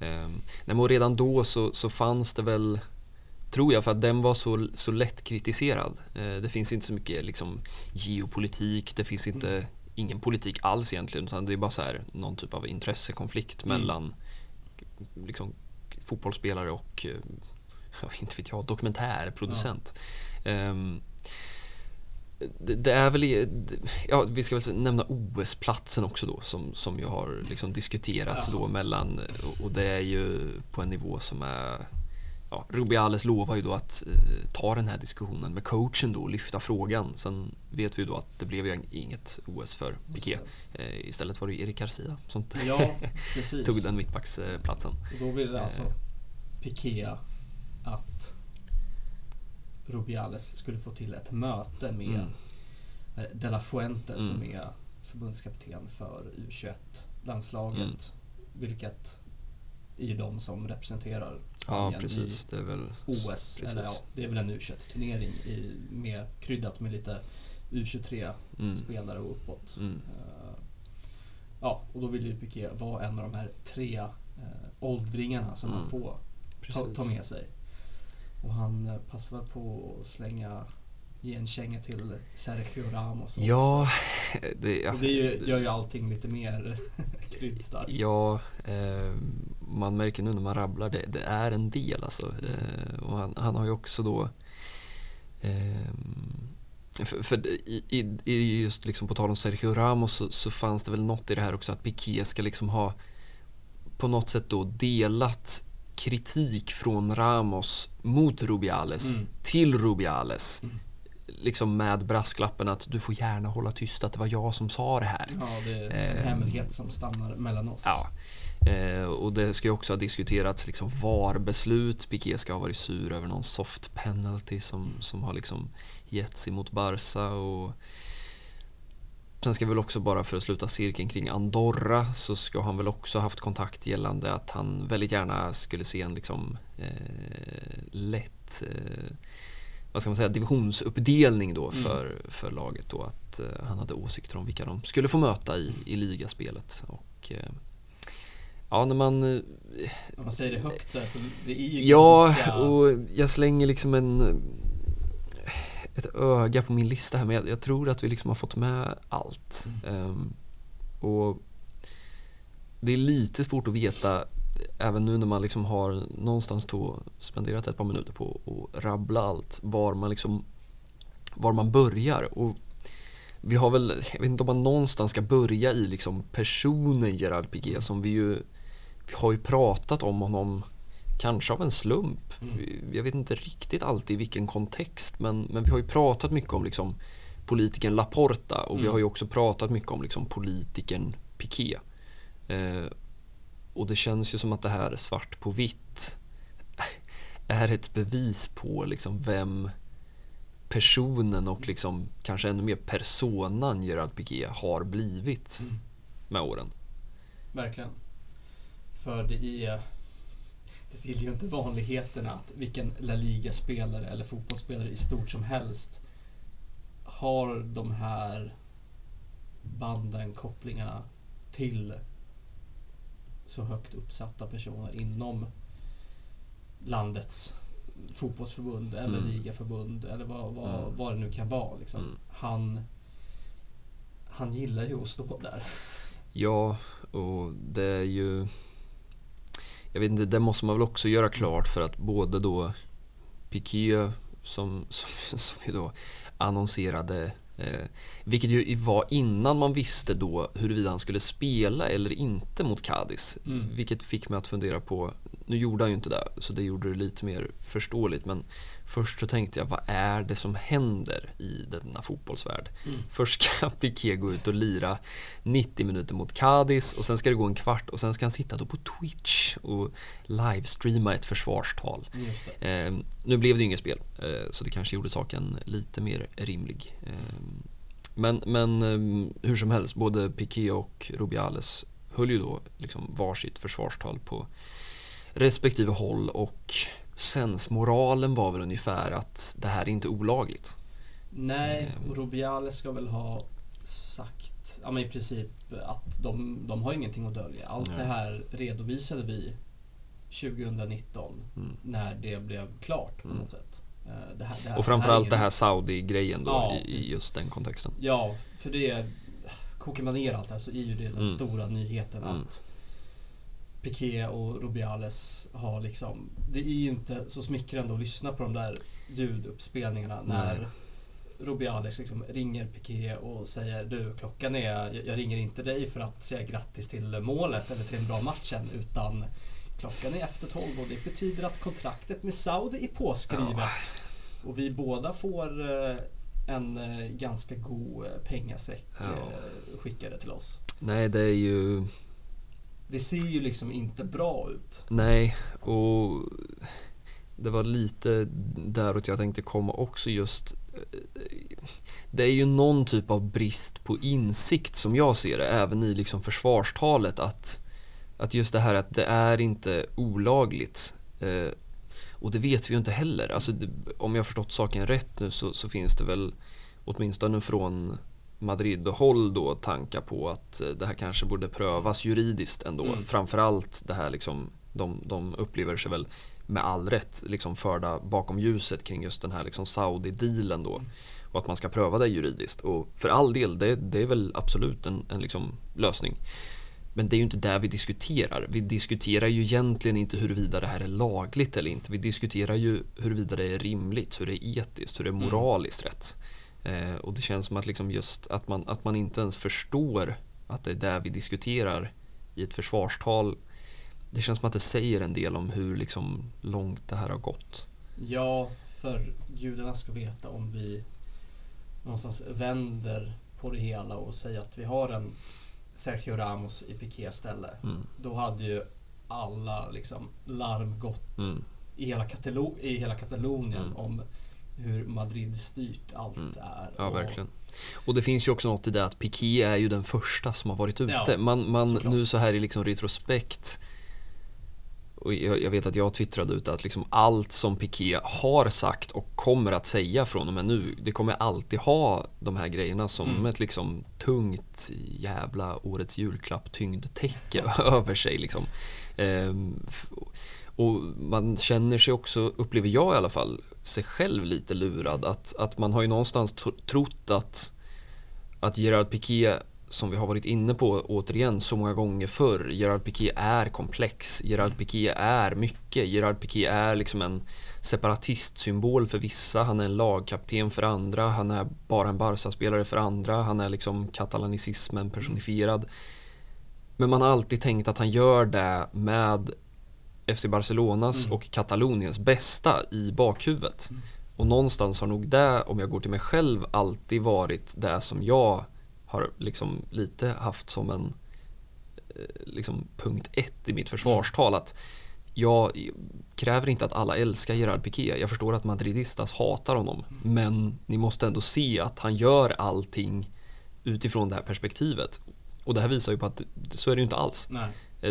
S1: Ehm, nej, men redan då så, så fanns det väl, tror jag, för att den var så, så lätt kritiserad. Eh, det finns inte så mycket liksom, geopolitik, det finns inte ingen politik alls egentligen, utan det är bara så här, någon typ av intressekonflikt
S2: Mm.
S1: mellan liksom, fotbollsspelare och, eh, (laughs) jag inte vet jag, dokumentärproducent. Ehm, det, det är väl, i- ja vi ska väl nämna OS-platsen också då som, som ju har liksom diskuterats
S2: Ja.
S1: då mellan, och det är ju på en nivå som är Ja, Rubiales lovar ju då att eh, ta den här diskussionen med coachen då och lyfta frågan. Sen vet vi ju då att det blev ju inget OS för Piqué. Eh, istället var det Erik Garcia som
S2: Ja, (laughs)
S1: tog den mittbacksplatsen.
S2: Och då ville alltså
S1: Eh.
S2: Piqué att Rubiales skulle få till ett möte med
S1: Mm.
S2: De La Fuente
S1: Mm.
S2: som är förbundskapten för U21-landslaget. Vilket är ju de som representerar
S1: Ja, precis. Det är väl...
S2: OS.
S1: Precis.
S2: Eller ja, det är väl en U21-turnering i, med, kryddat med lite U23-spelare
S1: Mm.
S2: och uppåt.
S1: Mm.
S2: Eh, Ja, och då vill ju Piqué vara en av de här tre eh, åldringarna som man
S1: Mm.
S2: får ta, ta med sig. Och han eh, passar väl på att slänga, ge en känga till Sergio Ramos också.
S1: Ja, (laughs) det, ja,
S2: Och det gör ju allting lite mer (laughs) kryddstarkt.
S1: Ja, eh, man märker nu när man rabblar det, det är en del alltså. Eh, och han, han har ju också då eh, för, för i, i just liksom på tal om Sergio Ramos så, så fanns det väl något i det här också att Piqué ska liksom ha på något sätt då delat kritik från Ramos mot Rubiales
S2: Mm.
S1: till Rubiales.
S2: Mm.
S1: Liksom med brasklappen att du får gärna hålla tyst att det var jag som sa det här.
S2: Ja, det är en
S1: Eh,
S2: hemlighet som stannar mellan oss.
S1: Ja. Eh, och det ska ju också ha diskuterats liksom VAR-beslut. Piqué ska ha varit sur över någon soft penalty som, som har liksom getts emot Barca. Och Sen ska väl också bara för att sluta cirkeln kring Andorra så ska han väl också haft kontakt gällande att han väldigt gärna skulle se en liksom eh, lätt eh, vad ska man säga, divisionsuppdelning då
S2: Mm.
S1: för, för laget då att eh, han hade åsikter om vilka de skulle få möta i, i ligaspelet och eh, ja när man eh,
S2: När man säger det högt så är så det är ju
S1: ja
S2: ganska...
S1: och jag slänger liksom en ett öga på min lista här men jag, jag tror att vi liksom har fått med allt
S2: Mm.
S1: Ehm, Och det är lite svårt att veta, även nu när man liksom har någonstans då spenderat ett par minuter på att rabbla allt, var man liksom var man börjar. Och vi har väl, jag vet inte om man någonstans ska börja i liksom personen Gerard Piqué som vi ju, vi har ju pratat om honom kanske av en slump.
S2: Mm.
S1: Jag vet inte riktigt alltid i vilken kontext men, men vi har ju pratat mycket om liksom politikern Laporta och vi
S2: Mm.
S1: har ju också pratat mycket om liksom politikern Piqué. Eh, och det känns ju som att det här svart på vitt är ett bevis på liksom vem personen och liksom kanske ännu mer personan Gerard Piqué har blivit
S2: Mm.
S1: med åren.
S2: Verkligen. För det är... Det tillhör ju inte vanligheterna att vilken La Liga-spelare eller fotbollsspelare i stort som helst har de här banden, kopplingarna till så högt uppsatta personer inom landets fotbollsförbund eller
S1: Mm.
S2: ligaförbund eller vad, vad,
S1: Mm.
S2: vad det nu kan vara. Liksom.
S1: Mm.
S2: Han, han gillar ju att stå där.
S1: Ja, och det är ju... Jag vet inte, det måste man väl också göra klart för att både då Piqué som, som, (laughs) som ju då annonserade eh, vilket ju var innan man visste då huruvida han skulle spela eller inte mot Cadiz.
S2: Mm.
S1: Vilket fick mig att fundera på, nu gjorde han ju inte det så det gjorde det lite mer förståeligt men först så tänkte jag vad är det som händer i denna fotbollsvärld?
S2: Mm.
S1: Först ska (laughs) Piqué gå ut och lira 90 minuter mot Cadiz och sen ska det gå en kvart och sen ska han sitta då på Twitch och livestreama ett försvarstal. Eh, nu blev det ju inget spel, eh, så det kanske gjorde saken lite mer rimlig. Eh, men men eh, hur som helst, både Piqué och Rubiales höll ju då liksom varsitt försvarstal på respektive håll och sensmoralen var väl ungefär att det här är inte olagligt.
S2: Nej,
S1: Ehm.
S2: och Rubiales ska väl ha sagt, ja men i princip att de, de har ingenting att dölja. Allt
S1: Nej.
S2: det här redovisade vi 2019
S1: Mm.
S2: när det blev klart på
S1: Mm.
S2: något sätt. Eh, Det här, det här,
S1: Och framförallt det här
S2: ingen-
S1: Saudi-grejen då
S2: Ja.
S1: i, i just den kontexten.
S2: Ja, för det är, kokar man ner allt det här så är ju det den
S1: Mm.
S2: stora nyheten
S1: Mm.
S2: att Piqué och Rubiales har liksom, det är ju inte så smickrande att lyssna på de där ljuduppspelningarna när
S1: Nej.
S2: Rubiales liksom ringer Piqué och säger du klockan är, jag- ringer inte dig för att säga grattis till målet eller till en bra matchen utan klockan är efter tolv och det betyder att kontraktet med Saudi är påskrivet. Och vi båda får eh, en eh, ganska god eh, pengasäck eh, skickade till oss.
S1: Nej, det är ju...
S2: Det ser ju liksom inte bra ut.
S1: Nej, och det var lite däråt jag tänkte komma också just. Eh, det är ju någon typ av brist på insikt som jag ser det, även i liksom försvarstalet att, att just det här att det är inte olagligt. Eh, och det vet vi ju inte heller. Alltså, om jag har förstått saken rätt nu så, så finns det väl åtminstone från Madrid-håll då tankar på att eh, det här kanske borde prövas juridiskt ändå.
S2: Mm.
S1: Framförallt det här liksom, de, de upplever sig väl med all rätt liksom förda bakom ljuset kring just den här liksom Saudi-dealen då. Och att man ska pröva det juridiskt. Och för all del, det, det är väl absolut en, en liksom lösning. Men det är ju inte det vi diskuterar. Vi diskuterar ju egentligen inte huruvida det här är lagligt eller inte. Vi diskuterar ju huruvida det är rimligt, hur det är etiskt, hur det är
S2: Mm.
S1: moraliskt rätt. Eh, och det känns som att liksom just att man, att man inte ens förstår att det är det vi diskuterar i ett försvarstal. Det känns som att det säger en del om hur liksom långt det här har gått.
S2: Ja, för gudarna ska veta om vi någonstans vänder på det hela och säger att vi har en Sergio Ramos i Piqués ställe.
S1: Mm.
S2: Då hade ju alla liksom larm gått
S1: Mm.
S2: i, hela Katalo- i hela Katalonien
S1: Mm.
S2: om hur Madrid styrt allt
S1: Mm.
S2: är.
S1: Ja,
S2: Och-
S1: verkligen. Och det finns ju också något i det att Piqué är ju den första som har varit ute.
S2: Ja,
S1: man, man,
S2: såklart.
S1: nu så här i liksom retrospekt och jag, jag vet att jag twittrade ut att liksom allt som Piqué har sagt och kommer att säga från och med nu, det kommer alltid ha de här grejerna som
S2: Mm.
S1: ett liksom tungt jävla årets julklapp tyngdtäcke (laughs) över sig. Liksom. Ehm, och man känner sig också, upplever jag i alla fall, sig själv lite lurad. Att, att man har ju någonstans trott att, att Gerard Piqué som vi har varit inne på återigen så många gånger förr. Gerard Piqué är komplex. Gerard Piqué är mycket. Gerard Piqué är liksom en separatistsymbol för vissa. Han är en lagkapten för andra. Han är bara en Barca-spelare för andra. Han är liksom katalanicismen personifierad. Men man har alltid tänkt att han gör det med FC Barcelonas
S2: Mm.
S1: och Kataloniens bästa i bakhuvudet. Och någonstans har nog det, om jag går till mig själv, alltid varit det som jag har liksom lite haft som en eh, liksom punkt ett i mitt försvarstal. Att jag kräver inte att alla älskar Gerard Piqué. Jag förstår att Madridistas hatar honom. Men ni måste ändå se att han gör allting utifrån det här perspektivet. Och det här visar ju på att så är det ju inte alls.
S2: Nej,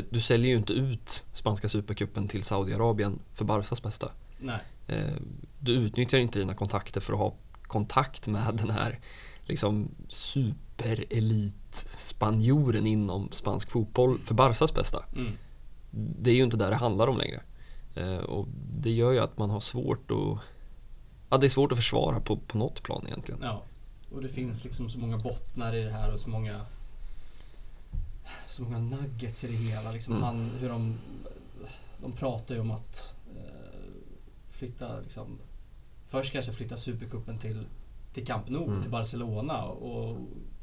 S1: Du säljer ju inte ut spanska supercupen till Saudiarabien för Barcas bästa.
S2: nej.
S1: Eh, Du utnyttjar inte dina kontakter för att ha kontakt med den här liksom superelit-spanjoren inom spansk fotboll för Barcas bästa.
S2: Mm.
S1: Det är ju inte där det handlar om längre. Eh, Och det gör ju att man har svårt att... Ja, det är svårt att försvara på, på något plan egentligen.
S2: Ja. Och det finns liksom så många bottnar i det här och så många så många nuggets i det hela. Liksom
S1: Mm.
S2: han, hur de, de pratar ju om att eh, flytta liksom, först kanske flytta Supercupen till, till Camp Nou,
S1: Mm.
S2: till Barcelona och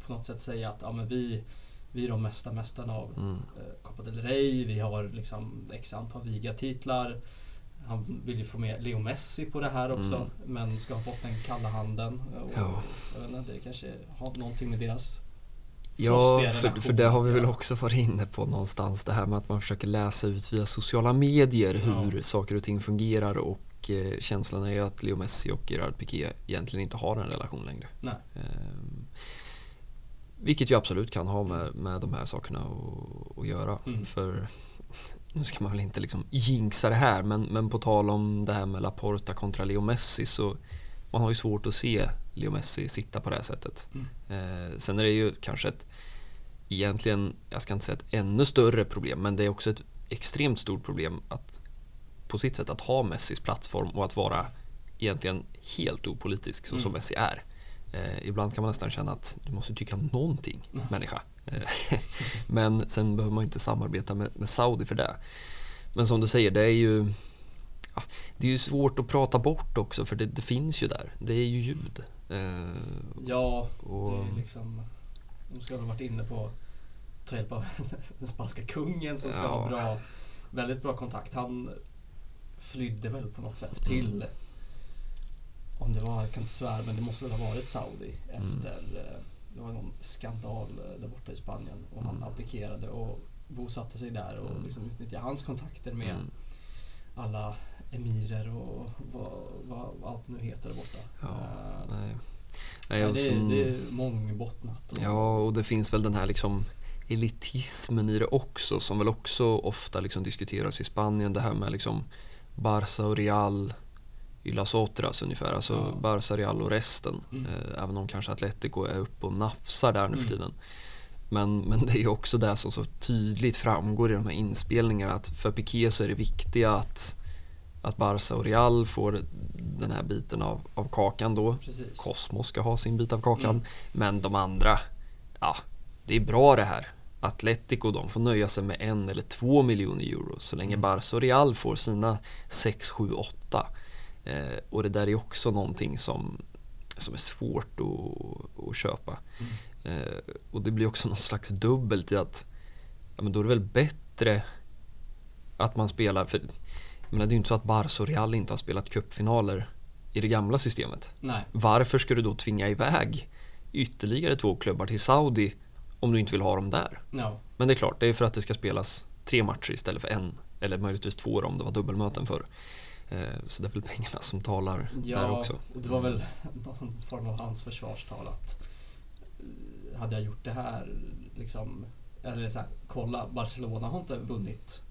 S2: på något sätt säga att ja, men vi, vi är de mesta mästarna av
S1: Mm.
S2: eh, Copa del Rey, vi har liksom x antal ligatitlar. Han vill ju få med Leo Messi på det här också,
S1: Mm.
S2: men ska ha fått den kalla handen. Och,
S1: Ja.
S2: jag vet inte, det kanske har någonting med deras
S1: Ja, för, för det har vi väl också varit inne på någonstans. Det här med att man försöker läsa ut via sociala medier hur
S2: Ja.
S1: saker och ting fungerar och eh, känslan är ju att Leo Messi och Gerard Piqué egentligen inte har en relation längre.
S2: Nej.
S1: Ehm, vilket ju absolut kan ha med, med de här sakerna att göra.
S2: Mm.
S1: För nu ska man väl inte liksom jinxa det här men, men på tal om det här med Laporta kontra Leo Messi så man har ju svårt att se Leo Messi sitta på det här sättet.
S2: Mm.
S1: Eh, sen är det ju kanske ett egentligen, jag ska inte säga ett ännu större problem men det är också ett extremt stort problem att på sitt sätt att ha Messis plattform och att vara egentligen helt opolitisk så som
S2: Mm.
S1: Messi är. Eh, ibland kan man nästan känna att du måste tycka någonting, människa. Eh, (laughs) (laughs) men sen behöver man inte samarbeta med, med Saudi för det. Men som du säger, det är ju det är ju svårt att prata bort också för det, det finns ju där. Det är ju ljud. Eh,
S2: Ja,
S1: och,
S2: det är liksom... De ska ha varit inne på att ta hjälp av (laughs) den spanska kungen som ska
S1: Ja.
S2: ha bra, väldigt bra kontakt. Han flydde väl på något sätt till, om det var, jag kan inte svära, men det måste väl ha varit Saudi efter, eh, det var någon skandal eh, där borta i Spanien och han
S1: Mm.
S2: abdikerade och bosatte sig där och
S1: Mm.
S2: liksom utnyttjade hans kontakter med
S1: mm,
S2: alla emirer och vad, vad allt nu heter där borta.
S1: Ja,
S2: Eh,
S1: nej.
S2: nej,
S1: Nej,
S2: det, är,
S1: sen-
S2: det är mångbottnat.
S1: Ja, och det finns väl den här liksom elitismen i det också som väl också ofta liksom diskuteras i Spanien. Det här med liksom Barça och Real i Las Otras ungefär. Alltså
S2: Ja.
S1: Barça, Real och resten.
S2: Mm.
S1: Eh, Även om kanske Atletico är uppe och nafsar där nu för
S2: Mm.
S1: tiden. Men, men det är ju också det som så tydligt framgår i de här inspelningarna att för Piqué så är det viktiga att, att Barça och Real får den här biten av, av kakan då.
S2: Precis.
S1: Cosmos ska ha sin bit av kakan.
S2: Mm.
S1: Men de andra, ja, det är bra det här. Atletico de får nöja sig med en eller två miljoner euro så länge
S2: Mm.
S1: Barca och Real får sina 6, 7, 8. Eh, och det där är också någonting som, som är svårt att, att köpa.
S2: Mm.
S1: Eh, och det blir också (laughs) någon slags dubbelt i att ja, men då är det väl bättre att man spelar, för menar, det är ju inte så att Barca och Real inte har spelat cupfinaler i det gamla systemet.
S2: Nej.
S1: Varför ska du då tvinga iväg ytterligare två klubbar till Saudi om du inte vill ha dem där?
S2: Ja.
S1: Men det är klart, det är för att det ska spelas tre matcher istället för en. Eller möjligtvis två om det var dubbelmöten förr. Eh, Så det är väl pengarna som talar
S2: Ja,
S1: där också.
S2: och det var väl någon form av hans försvarstal att eh, hade jag gjort det här liksom, eller så här, kolla, Barcelona har inte vunnit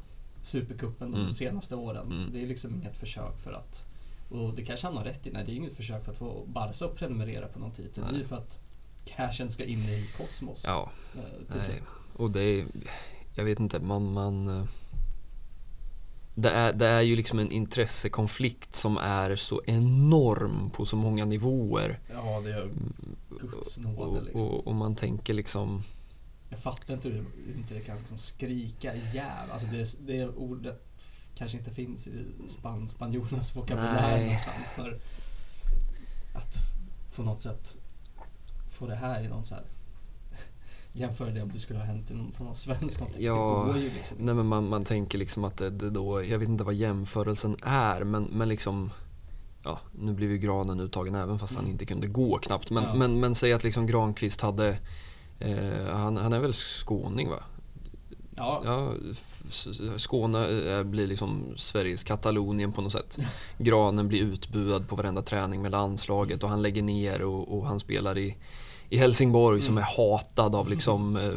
S2: Supercupen de
S1: Mm.
S2: senaste åren.
S1: Mm.
S2: Det är liksom inget försök för att, och det kanske han har rätt i, nej det är inget försök för att få Barca att prenumerera på någon titel. Det är ju för att cashen ska in i kosmos
S1: Ja,
S2: eh, till
S1: nej.
S2: slut.
S1: och det är, jag vet inte, man, man eh, det är, det är ju liksom en intressekonflikt som är så enorm på så många nivåer.
S2: Ja, det är Guds nåde
S1: Och,
S2: liksom.
S1: och, och man tänker liksom
S2: jag fattar inte hur, inte det kan liksom skrika jäv. Alltså det, det ordet kanske inte finns i span, spanjorernas vokabulär
S1: Nej.
S2: någonstans. För att på något sätt få det här i någon så här (laughs) jämföra det om det skulle ha hänt i någon, från någon svensk kontext.
S1: Ja,
S2: det går ju liksom
S1: Nej men man, man tänker liksom att det, det då, jag vet inte vad jämförelsen är men, men liksom Ja, nu blev ju Granen uttagen även fast han
S2: Mm.
S1: inte kunde gå knappt. Men,
S2: Ja.
S1: men, men säg att liksom Granqvist hade eh, han, han är väl skåning va?
S2: Ja,
S1: Ja, Skåne eh, blir liksom Sveriges Katalonien på något sätt. (laughs) Granen blir utbuad på varenda träning med landslaget och han lägger ner och, och han spelar i, i Helsingborg som är
S2: Mm.
S1: hatad av liksom, eh,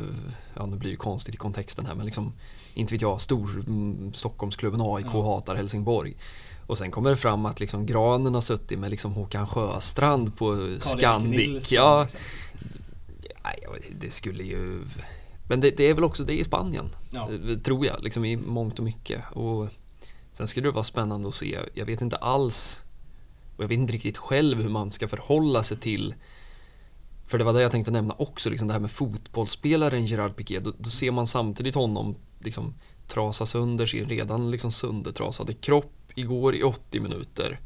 S1: ja nu blir det konstigt i kontexten här men liksom, inte vet jag, stor mm, Stockholmsklubben AIK
S2: Ja.
S1: hatar Helsingborg. Och sen kommer det fram att liksom Granen har suttit med liksom Håkan Sjöstrand på
S2: Karl-Erik
S1: Scandic. Ja,
S2: liksom.
S1: Nej, det skulle ju... Men det, det är väl också det i Spanien.
S2: ja.
S1: Tror jag, liksom i mångt och mycket. Och sen skulle det vara spännande att se. Jag vet inte alls och jag vet inte riktigt själv hur man ska förhålla sig till för det var det jag tänkte nämna också, liksom det här med fotbollsspelaren Gerard Piqué. Då, då ser man samtidigt honom liksom trasa sönder sin redan liksom söndertrasade kropp igår i 80 minuter.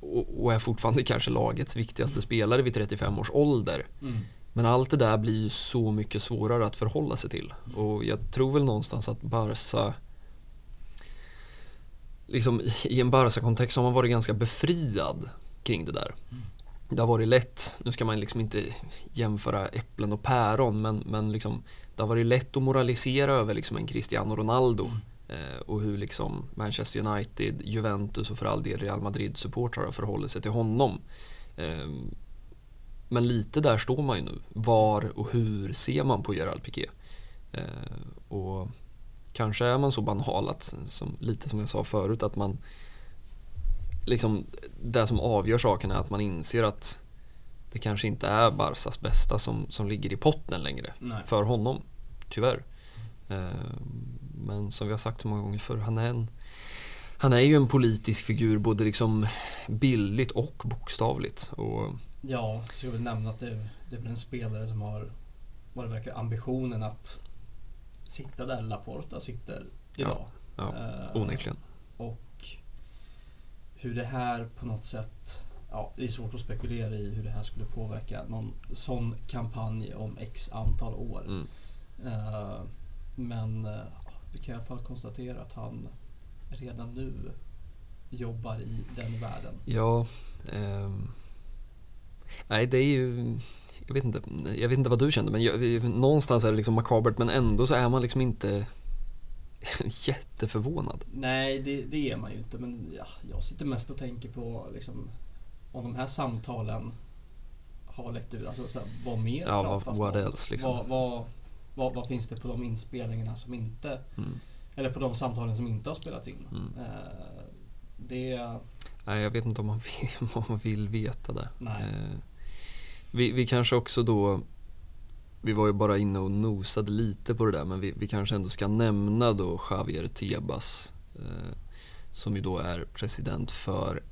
S1: Och, och är fortfarande kanske lagets viktigaste spelare vid 35 års ålder.
S2: Mm.
S1: Men allt det där blir ju så mycket svårare att förhålla sig till. Och jag tror väl någonstans att Barca liksom i en Barca-kontext har man varit ganska befriad kring det där. Det har varit lätt, nu ska man liksom inte jämföra äpplen och päron, men, men liksom, det har varit lätt att moralisera över liksom en Cristiano Ronaldo eh, och hur liksom Manchester United, Juventus och för all del Real Madrid-supportrar har förhållit sig till honom. Eh, men lite där står man ju nu. Var och hur ser man på Gerard Piqué? Eh, och kanske är man så banal att, som, lite som jag sa förut, att man liksom, det som avgör saken är att man inser att det kanske inte är Barsas bästa som, som ligger i potten längre
S2: Nej.
S1: för honom, tyvärr. Eh, men som vi har sagt så många gånger förr, han är en han är ju en politisk figur både liksom bildligt och bokstavligt. Och
S2: Ja, jag skulle väl nämna att det, det är väl en spelare som har vad det verkar ambitionen att sitta där Laporta sitter idag.
S1: ja,
S2: Eh,
S1: onekligen.
S2: Och hur det här på något sätt, ja det är svårt att spekulera i hur det här skulle påverka någon sån kampanj om x antal år.
S1: Mm.
S2: Eh, Men eh, vi kan i alla fall konstatera att han redan nu jobbar i den världen.
S1: Ja, ehm, nej det är ju, jag vet inte, jag vet inte vad du kände men jag, någonstans är det liksom makabert men ändå så är man liksom inte (laughs) jätteförvånad.
S2: Nej, det, det är man ju inte. Men ja, jag sitter mest och tänker på liksom, om de här samtalen har läckt ut. Alltså, så här, vad mer
S1: Ja,
S2: pratas
S1: vad,
S2: om?
S1: else liksom.
S2: Vad, vad, vad, vad finns det på de inspelningarna som inte...
S1: Mm.
S2: Eller på de samtalen som inte har spelats in?
S1: Mm.
S2: Eh, det...
S1: Nej, jag vet inte om man (laughs) vill, om man vill veta det. Eh, vi, vi kanske också då, vi var ju bara inne och nosade lite på det där men vi, vi kanske ändå ska nämna då Javier Tebas eh, som ju då är president för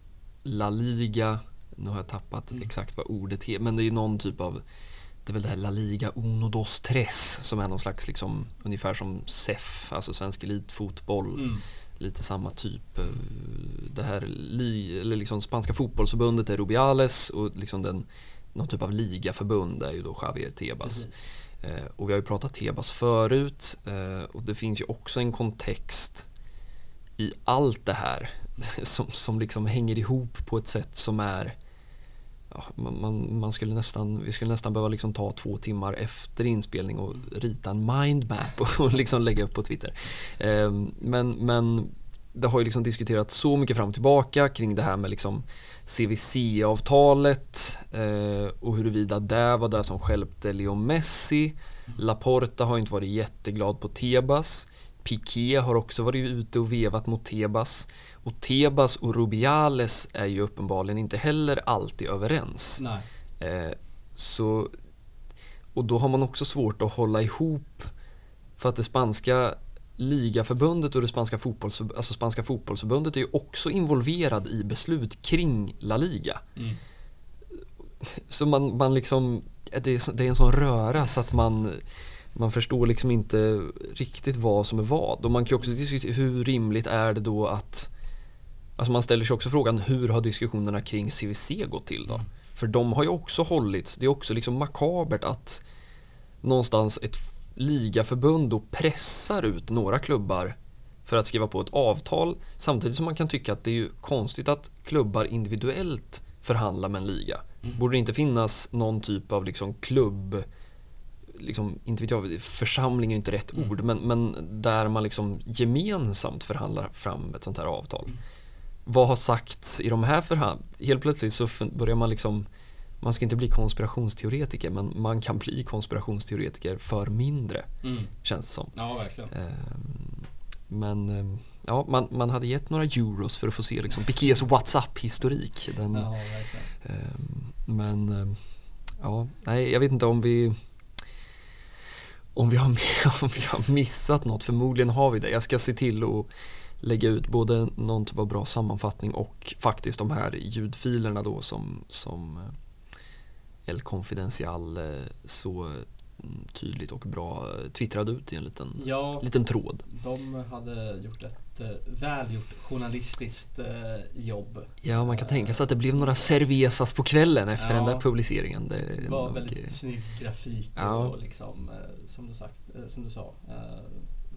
S1: La Liga. Nu har jag tappat
S2: Mm.
S1: exakt vad ordet heter men det är ju någon typ av det är väl det här La Liga Uno Dos Tres som är någon slags liksom ungefär som SEF, alltså svensk elitfotboll
S2: Mm.
S1: Lite samma typ. eh, Det här li, eller liksom spanska fotbollsförbundet är Rubiales och liksom den, någon typ av ligaförbund är ju då Javier Tebas.
S2: Precis.
S1: Eh, och vi har ju pratat Tebas förut eh, och det finns ju också en kontext i allt det här (laughs) som, som liksom hänger ihop på ett sätt som är Ja, man, man, skulle nästan, vi skulle nästan behöva liksom ta två timmar efter inspelning och rita en mindmap och, och liksom lägga upp på Twitter. Eh, men, men det har ju liksom diskuterats så mycket fram och tillbaka kring det här med liksom CVC-avtalet eh, och huruvida det var det som stjälpte Leo Messi. Laporta har inte varit jätteglad på Tebas. Piqué har också varit ute och vevat mot Tebas. Och Tebas och Rubiales är ju uppenbarligen inte heller alltid överens. Eh, så, och då har man också svårt att hålla ihop för att det spanska ligaförbundet och det spanska, fotbolls, alltså spanska fotbollsförbundet är ju också involverad i beslut kring La Liga.
S2: Mm.
S1: Så man, man liksom, det är, det är en sån röra så att man, man förstår liksom inte riktigt vad som är vad. Och man kan också diskutera hur rimligt är det då att Alltså man ställer sig också frågan hur har diskussionerna kring CVC gått till då? För de har ju också hållits, det är också liksom makabert att någonstans ett ligaförbund då pressar ut några klubbar för att skriva på ett avtal samtidigt som man kan tycka att det är ju konstigt att klubbar individuellt förhandlar med en liga. Mm. Borde det inte finnas någon typ av liksom klubb liksom, inte vet jag, församling är inte rätt mm. ord, men, men där man liksom gemensamt förhandlar fram ett sånt här avtal. Mm. Vad har sagts i de här förhandlingarna? Helt plötsligt så börjar man liksom man ska inte bli konspirationsteoretiker men man kan bli konspirationsteoretiker för mindre. Mm. Känns det som.
S2: Ja, verkligen.
S1: Ehm, men ehm, ja, man, man hade gett några euros för att få se liksom Pikés WhatsApp-historik.
S2: ja, verkligen.
S1: Ehm, men ja, nej, jag vet inte om vi om vi, har, (laughs) om vi har missat något, förmodligen har vi det. Jag ska se till att lägga ut både någon typ av bra sammanfattning och faktiskt de här ljudfilerna då som, som eh, El Confidencial eh, så tydligt och bra twittrade ut i en liten,
S2: ja,
S1: liten tråd.
S2: De hade gjort ett eh, välgjort journalistiskt eh, jobb.
S1: Ja, man kan tänka sig att det blev några cervezas på kvällen efter ja, den där publiceringen.
S2: Det var nog... väldigt snygg grafik ja. och liksom, som du, sagt, som du sa,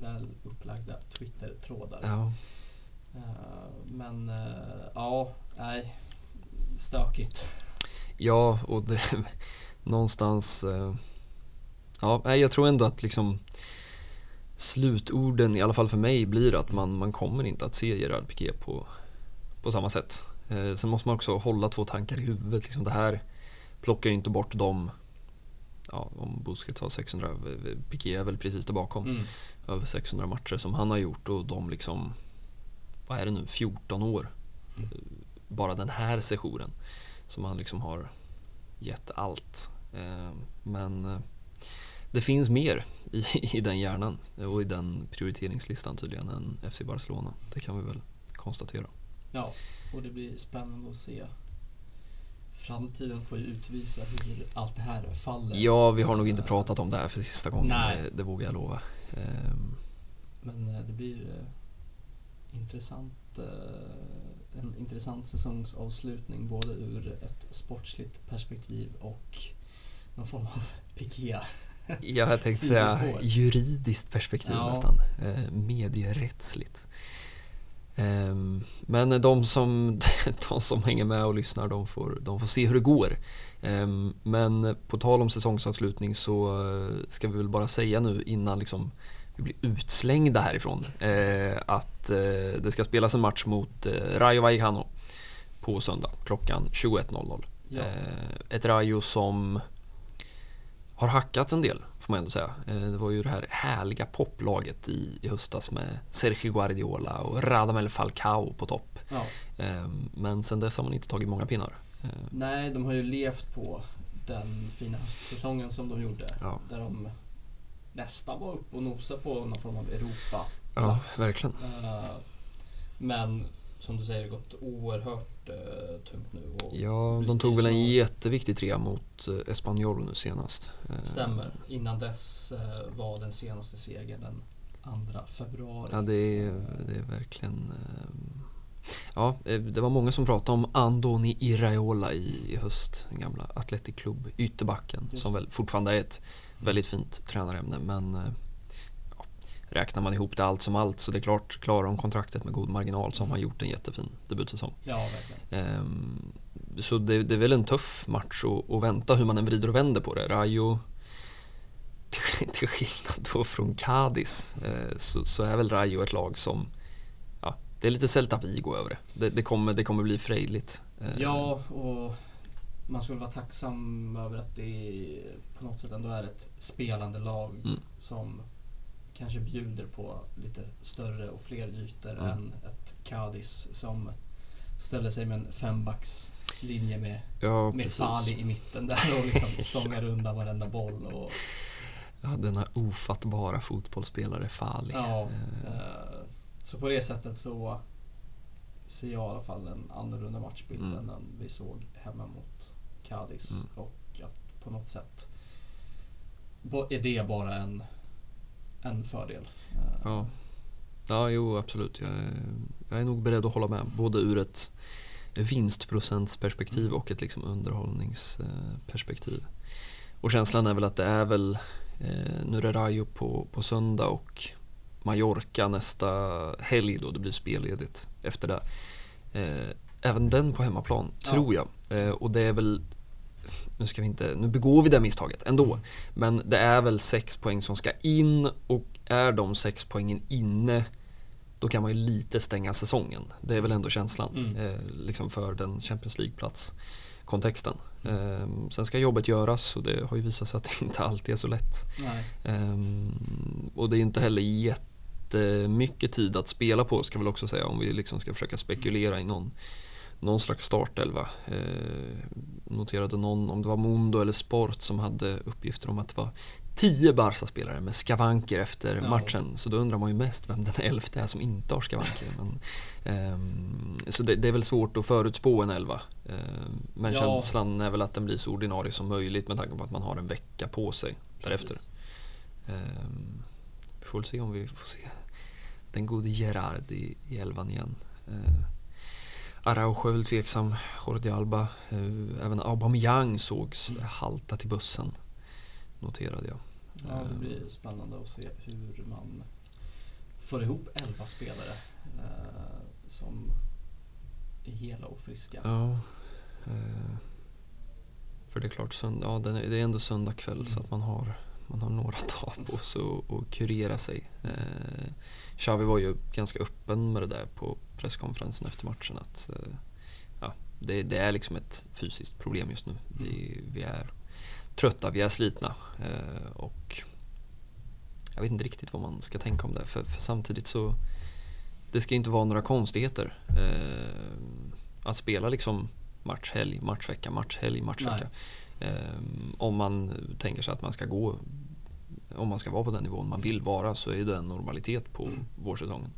S2: väl upplagda Twitter-trådar.
S1: Ja.
S2: Men ja, nej, stökigt.
S1: Ja, och det, (laughs) någonstans... Eh, ja, jag tror ändå att liksom slutorden, i alla fall för mig, blir att man, man kommer inte att se Gerard Piqué på, på samma sätt. Eh, sen måste man också hålla två tankar i huvudet. Liksom det här plockar ju inte bort dem ja, om Busquets har 600, Piqué är väl precis där bakom. Mm. Över 600 matcher som han har gjort och de liksom, vad är det nu, 14 år. Mm. Bara den här sessionen som han liksom har gett allt. Eh, men eh, det finns mer i, i den hjärnan och i den prioriteringslistan tydligen än FC Barcelona. Det kan vi väl konstatera.
S2: Ja, och det blir spännande att se. Framtiden får ju utvisa hur allt det här faller.
S1: Ja, vi har nog inte pratat om det här för sista gången. Nej. Det, det vågar jag lova. Ehm.
S2: Men eh, det blir intressant en intressant säsongsavslutning både ur ett sportsligt perspektiv och någon form av piké.
S1: Ja, (laughs) jag tänkte säga juridiskt perspektiv ja. nästan. Eh, medierättsligt. Eh, men de som, (laughs) de som hänger med och lyssnar, de får, de får se hur det går. Eh, men på tal om säsongsavslutning så eh, ska vi väl bara säga nu innan liksom vi blir utslängda härifrån. Eh, att eh, det ska spelas en match mot Rayo Vallecano på söndag klockan 21.00. Ja. Eh, ett Rayo som har hackats en del, får man ändå säga. Eh, det var ju det här härliga poplaget i, i höstas med Sergio Guardiola och Radamel Falcao på topp. Ja. Eh, men sen dess har man inte tagit många pinnar.
S2: Nej, de har ju levt på den fina höstsäsongen som de gjorde. Ja. Där de nästan var uppe och nosade på någon form av Europa.
S1: Ja, verkligen.
S2: Uh, men som du säger, gått oerhört uh, tungt nu.
S1: ja, de tog väl en jätteviktig trea mot uh, Espanyol nu senast.
S2: Stämmer. Innan dess var den senaste segern den 2 februari.
S1: Ja, det är, det är verkligen... Ja, det var många som pratade om Andoni Iraola i höst, den gamla Athletic Club, ytterbacken, som väl fortfarande är ett väldigt fint tränarämne men eh, räknar man ihop det allt som allt så det är klart, klarar de kontraktet med god marginal så har man gjort en jättefin debutsäsong.
S2: Ja, ehm,
S1: så det, det, är väl en tuff match att, vänta hur man än vrider och vänder på det. Rayo till skillnad då från Cadiz eh, så, så, är väl Rayo ett lag som ja, det är lite Celta Vigo över det. Det, det kommer, det kommer bli frejdigt.
S2: Eh, ja, och man väl vara tacksam över att det på något sätt ändå är ett spelande lag mm. som kanske bjuder på lite större och fler ytor mm. än ett Cadiz som ställer sig med en fembackslinje med,
S1: ja,
S2: med Fali i mitten där och liksom (laughs) stångar undan varenda boll. Och...
S1: Ja, denna ofattbara fotbollsspelare Fali.
S2: Ja, eh, så på det sättet så ser jag i alla fall en annorlunda matchbild mm. än den vi såg hemma mot Cadiz. Mm. Och att på något sätt är det bara en, en fördel.
S1: Ja. ja, jo absolut. Jag är, jag är nog beredd att hålla med. Både ur ett vinstprocentsperspektiv och ett liksom underhållningsperspektiv. Och känslan är väl att det är väl, eh, nu är det Rayo på, på söndag och Mallorca nästa helg då det blir spelledigt efter det. Eh, även den på hemmaplan, ja. tror jag. Eh, och det är väl nu ska vi inte, nu begår vi det misstaget ändå. Mm. Men det är väl sex poäng som ska in och är de sex poängen inne då kan man ju lite stänga säsongen. Det är väl ändå känslan mm. eh, liksom för den Champions League-plats kontexten. Eh, sen ska jobbet göras och det har ju visat sig att det (laughs) inte alltid är så lätt. Eh, och det är inte heller jättemycket tid att spela på ska väl också säga om vi liksom ska försöka spekulera i någon, någon slags startelva. Eh, noterade någon, om det var Mondo eller Sport som hade uppgifter om att det var tio Barca-spelare med skavanker efter ja. matchen. Så då undrar man ju mest vem den elfte är som inte har skavanker. Men, um, så det, det, är väl svårt att förutspå en elva. Um, men ja. känslan är väl att den blir så ordinarie som möjligt med tanke på att man har en vecka på sig därefter. Um, vi får väl se om vi får se den gode Gerard i, i elvan igen. Uh, Araujo är väl tveksam, Jordi Alba, uh, även Aubameyang sågs mm. halta till bussen noterade jag.
S2: Ja, det blir spännande att se hur man får ihop elva spelare eh, som är hela och friska.
S1: Ja, eh, för det är klart, ja, det är ändå söndag kväll mm. så att man har, man har några dagar på sig att kurera sig. Eh, Xavi var ju ganska öppen med det där på presskonferensen efter matchen att eh, ja, det, det, är liksom ett fysiskt problem just nu. Vi, vi är trötta, vi är slitna. Eh, och jag vet inte riktigt vad man ska tänka om det. För, för samtidigt så, det ska inte vara några konstigheter. Eh, att spela liksom matchhelg, matchvecka, matchhelg, matchvecka. Eh, om man tänker sig att man ska gå, om man ska vara på den nivån man vill vara så är det en normalitet på mm. vårsäsongen.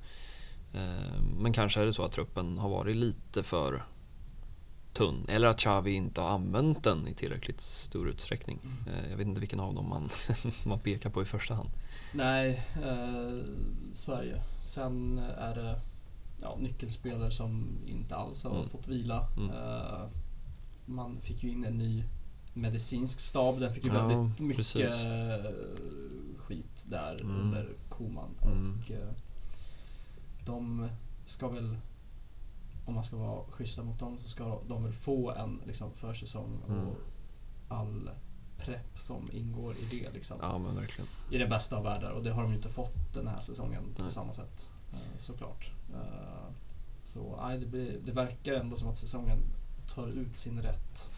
S1: Men kanske är det så att truppen har varit lite för tunn. Eller att Xavi inte har använt den i tillräckligt stor utsträckning. Mm. Jag vet inte vilken av dem man, (laughs) man pekar på i första hand.
S2: Nej, eh, Sverige. Sen är det ja, nyckelspelare som inte alls har mm. fått vila. Mm. Eh, man fick ju in en ny medicinsk stab. Den fick ju ja, väldigt mycket precis. skit där mm. under Koman. Mm. Och eh, de ska väl om man ska vara schyssta mot dem så ska de väl få en liksom, försäsong mm. och all prepp som ingår i det. Liksom,
S1: ja, men verkligen.
S2: I den bästa av världar och det har de ju inte fått den här säsongen på nej. samma sätt. Eh, såklart. Eh, så nej, det, blir, det verkar ändå som att säsongen tar ut sin rätt.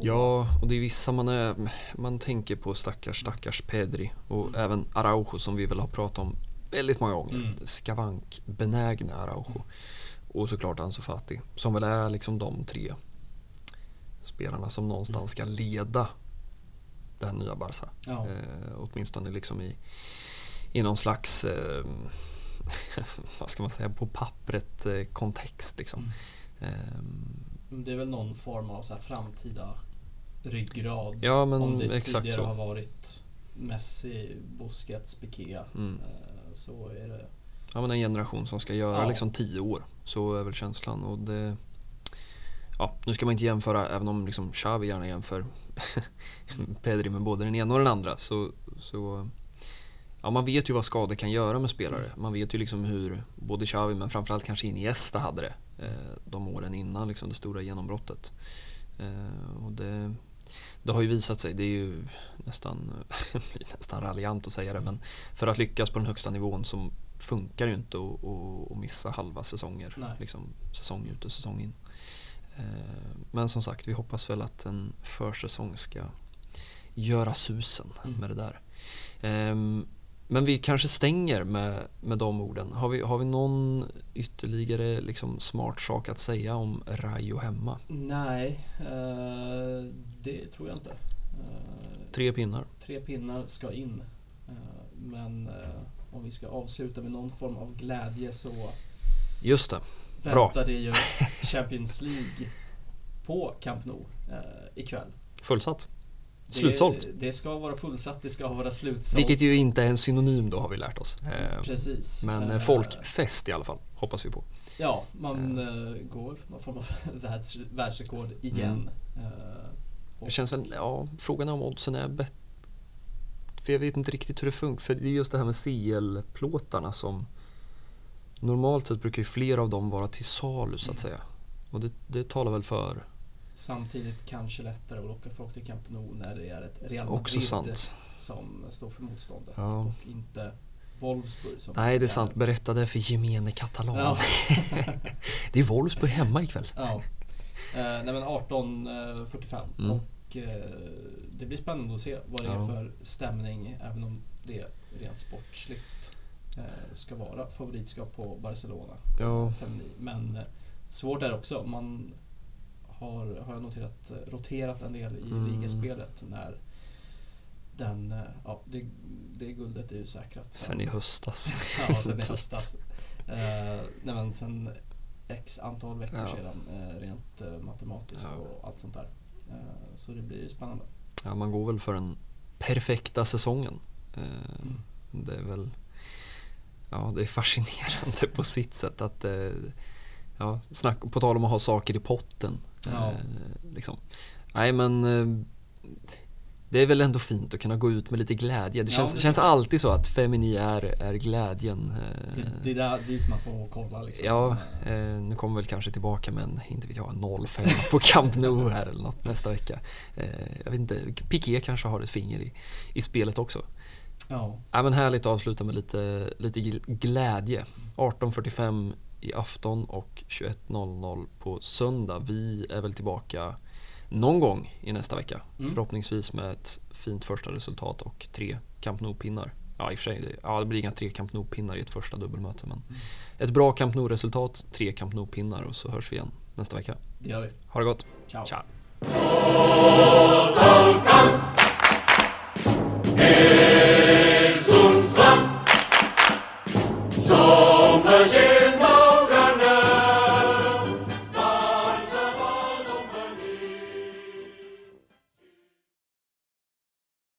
S1: Ja, och det är vissa man är, man tänker på stackars, stackars Pedri och mm. även Araujo som vi väl har pratat om väldigt många gånger. Mm. Skavankbenägna Araujo. Mm. Och såklart Ansu Fati, som väl är liksom de tre spelarna som någonstans ska leda det här nya Barca. Ja. Eh, åtminstone liksom i, i någon slags, eh, (laughs) vad ska man säga, på pappret eh, kontext. Liksom.
S2: Mm. Det är väl någon form av så framtida ryggrad.
S1: Ja, men
S2: Om det
S1: exakt
S2: tidigare
S1: så.
S2: har varit Messi, Busquets, Piqué mm. Eh, så är det
S1: ja, men en generation som ska göra ja. liksom tio år. Så är väl känslan. Och det, ja, nu ska man inte jämföra, även om liksom Xavi gärna jämför (laughs) Pedri med både den ena och den andra. Så, så, ja, man vet ju vad skador kan göra med spelare. Man vet ju liksom hur både Xavi men framförallt kanske Iniesta hade det de åren innan liksom det stora genombrottet. Eh, och det, det har ju visat sig, det är ju nästan, (laughs) nästan raljant att säga det, men för att lyckas på den högsta nivån så funkar ju inte att, att, missa halva säsonger. Liksom, säsong ut och säsong in. Eh, men som sagt, vi hoppas väl att en försäsong ska göra susen mm. med det där. Men vi kanske stänger med, med de orden. Har vi, har vi någon ytterligare liksom smart sak att säga om Rayo hemma?
S2: Nej, eh, det tror jag inte.
S1: Eh, tre pinnar.
S2: Tre pinnar ska in. men om vi ska avsluta med någon form av glädje så
S1: Just det. Bra.
S2: väntar det ju Champions League på Camp Nou eh, ikväll.
S1: Fullsatt. Slutsålt.
S2: Det, det ska vara fullsatt, det ska vara slutsålt.
S1: Vilket ju inte är en synonym då har vi lärt oss. Eh,
S2: Precis.
S1: Men
S2: Eh,
S1: folkfest i alla fall, hoppas vi på.
S2: Ja, man eh, går form av (laughs) världs, världsrekord igen.
S1: Mm.
S2: Eh,
S1: Det känns väl, ja, frågan är om oddsen är bättre. För jag vet inte riktigt hur det funkar. För det är just det här med CL-plåtarna som normalt sett brukar ju flera av dem vara till salu så att säga. Och det, det talar väl för
S2: Samtidigt kanske lättare att locka folk till Camp Nou när det är ett Real Madrid som står för motståndet
S1: Ja.
S2: och inte Wolfsburg som
S1: Nej, det är sant. Berätta det för gemene katalan.
S2: Ja. (laughs)
S1: det är Wolfsburg hemma ikväll.
S2: ja. Eh, nej men 18.45
S1: Mm.
S2: och eh, det blir spännande att se vad det är
S1: Ja.
S2: för stämning även om det rent sportsligt eh, ska vara favoritskap på Barcelona.
S1: Ja.
S2: Men eh, svårt är det också. Man har, har jag noterat, eh, roterat en del i
S1: Mm.
S2: ligaspelet när den, eh, ja, det, det guldet är ju säkrat.
S1: sen i höstas. (laughs)
S2: Ja, sen i (laughs) höstas. Eh, nej men sen x antal veckor
S1: Ja.
S2: sedan eh, rent eh, matematiskt
S1: Ja.
S2: och allt sånt där. Eh, så det blir spännande.
S1: Ja, man går väl för den perfekta säsongen. Eh,
S2: Mm.
S1: Det är väl Ja, det är fascinerande (laughs) på sitt sätt att eh, Ja, snack, på tal om att ha saker i potten.
S2: Ja.
S1: Eh, liksom. Nej men eh, Det är väl ändå fint att kunna gå ut med lite glädje. Det
S2: Ja,
S1: känns,
S2: det
S1: känns alltid så att Femini är, är glädjen. eh,
S2: Det, det är där, dit man får kolla liksom.
S1: Ja,
S2: Eh,
S1: nu kommer väl kanske tillbaka med en, inte vet jag, 05 på Camp Nou här eller något nästa vecka. Eh, jag vet inte, Piqué kanske har ett finger i, i spelet också.
S2: ja.
S1: Ja, men härligt att avsluta med lite, lite gl- glädje. 18.45 i afton och 21.00 på söndag. Vi är väl tillbaka någon gång i nästa vecka.
S2: Mm.
S1: Förhoppningsvis med ett fint första resultat och tre Camp Nou-pinnar. Ja, i och för sig, ja, det blir inga tre Camp Nou-pinnar i ett första dubbelmöte, men
S2: Mm.
S1: ett bra Camp Nou-resultat, tre Camp Nou-pinnar och så hörs vi igen nästa vecka.
S2: Det gör vi.
S1: Ha det gott!
S2: Ciao.
S1: Ciao!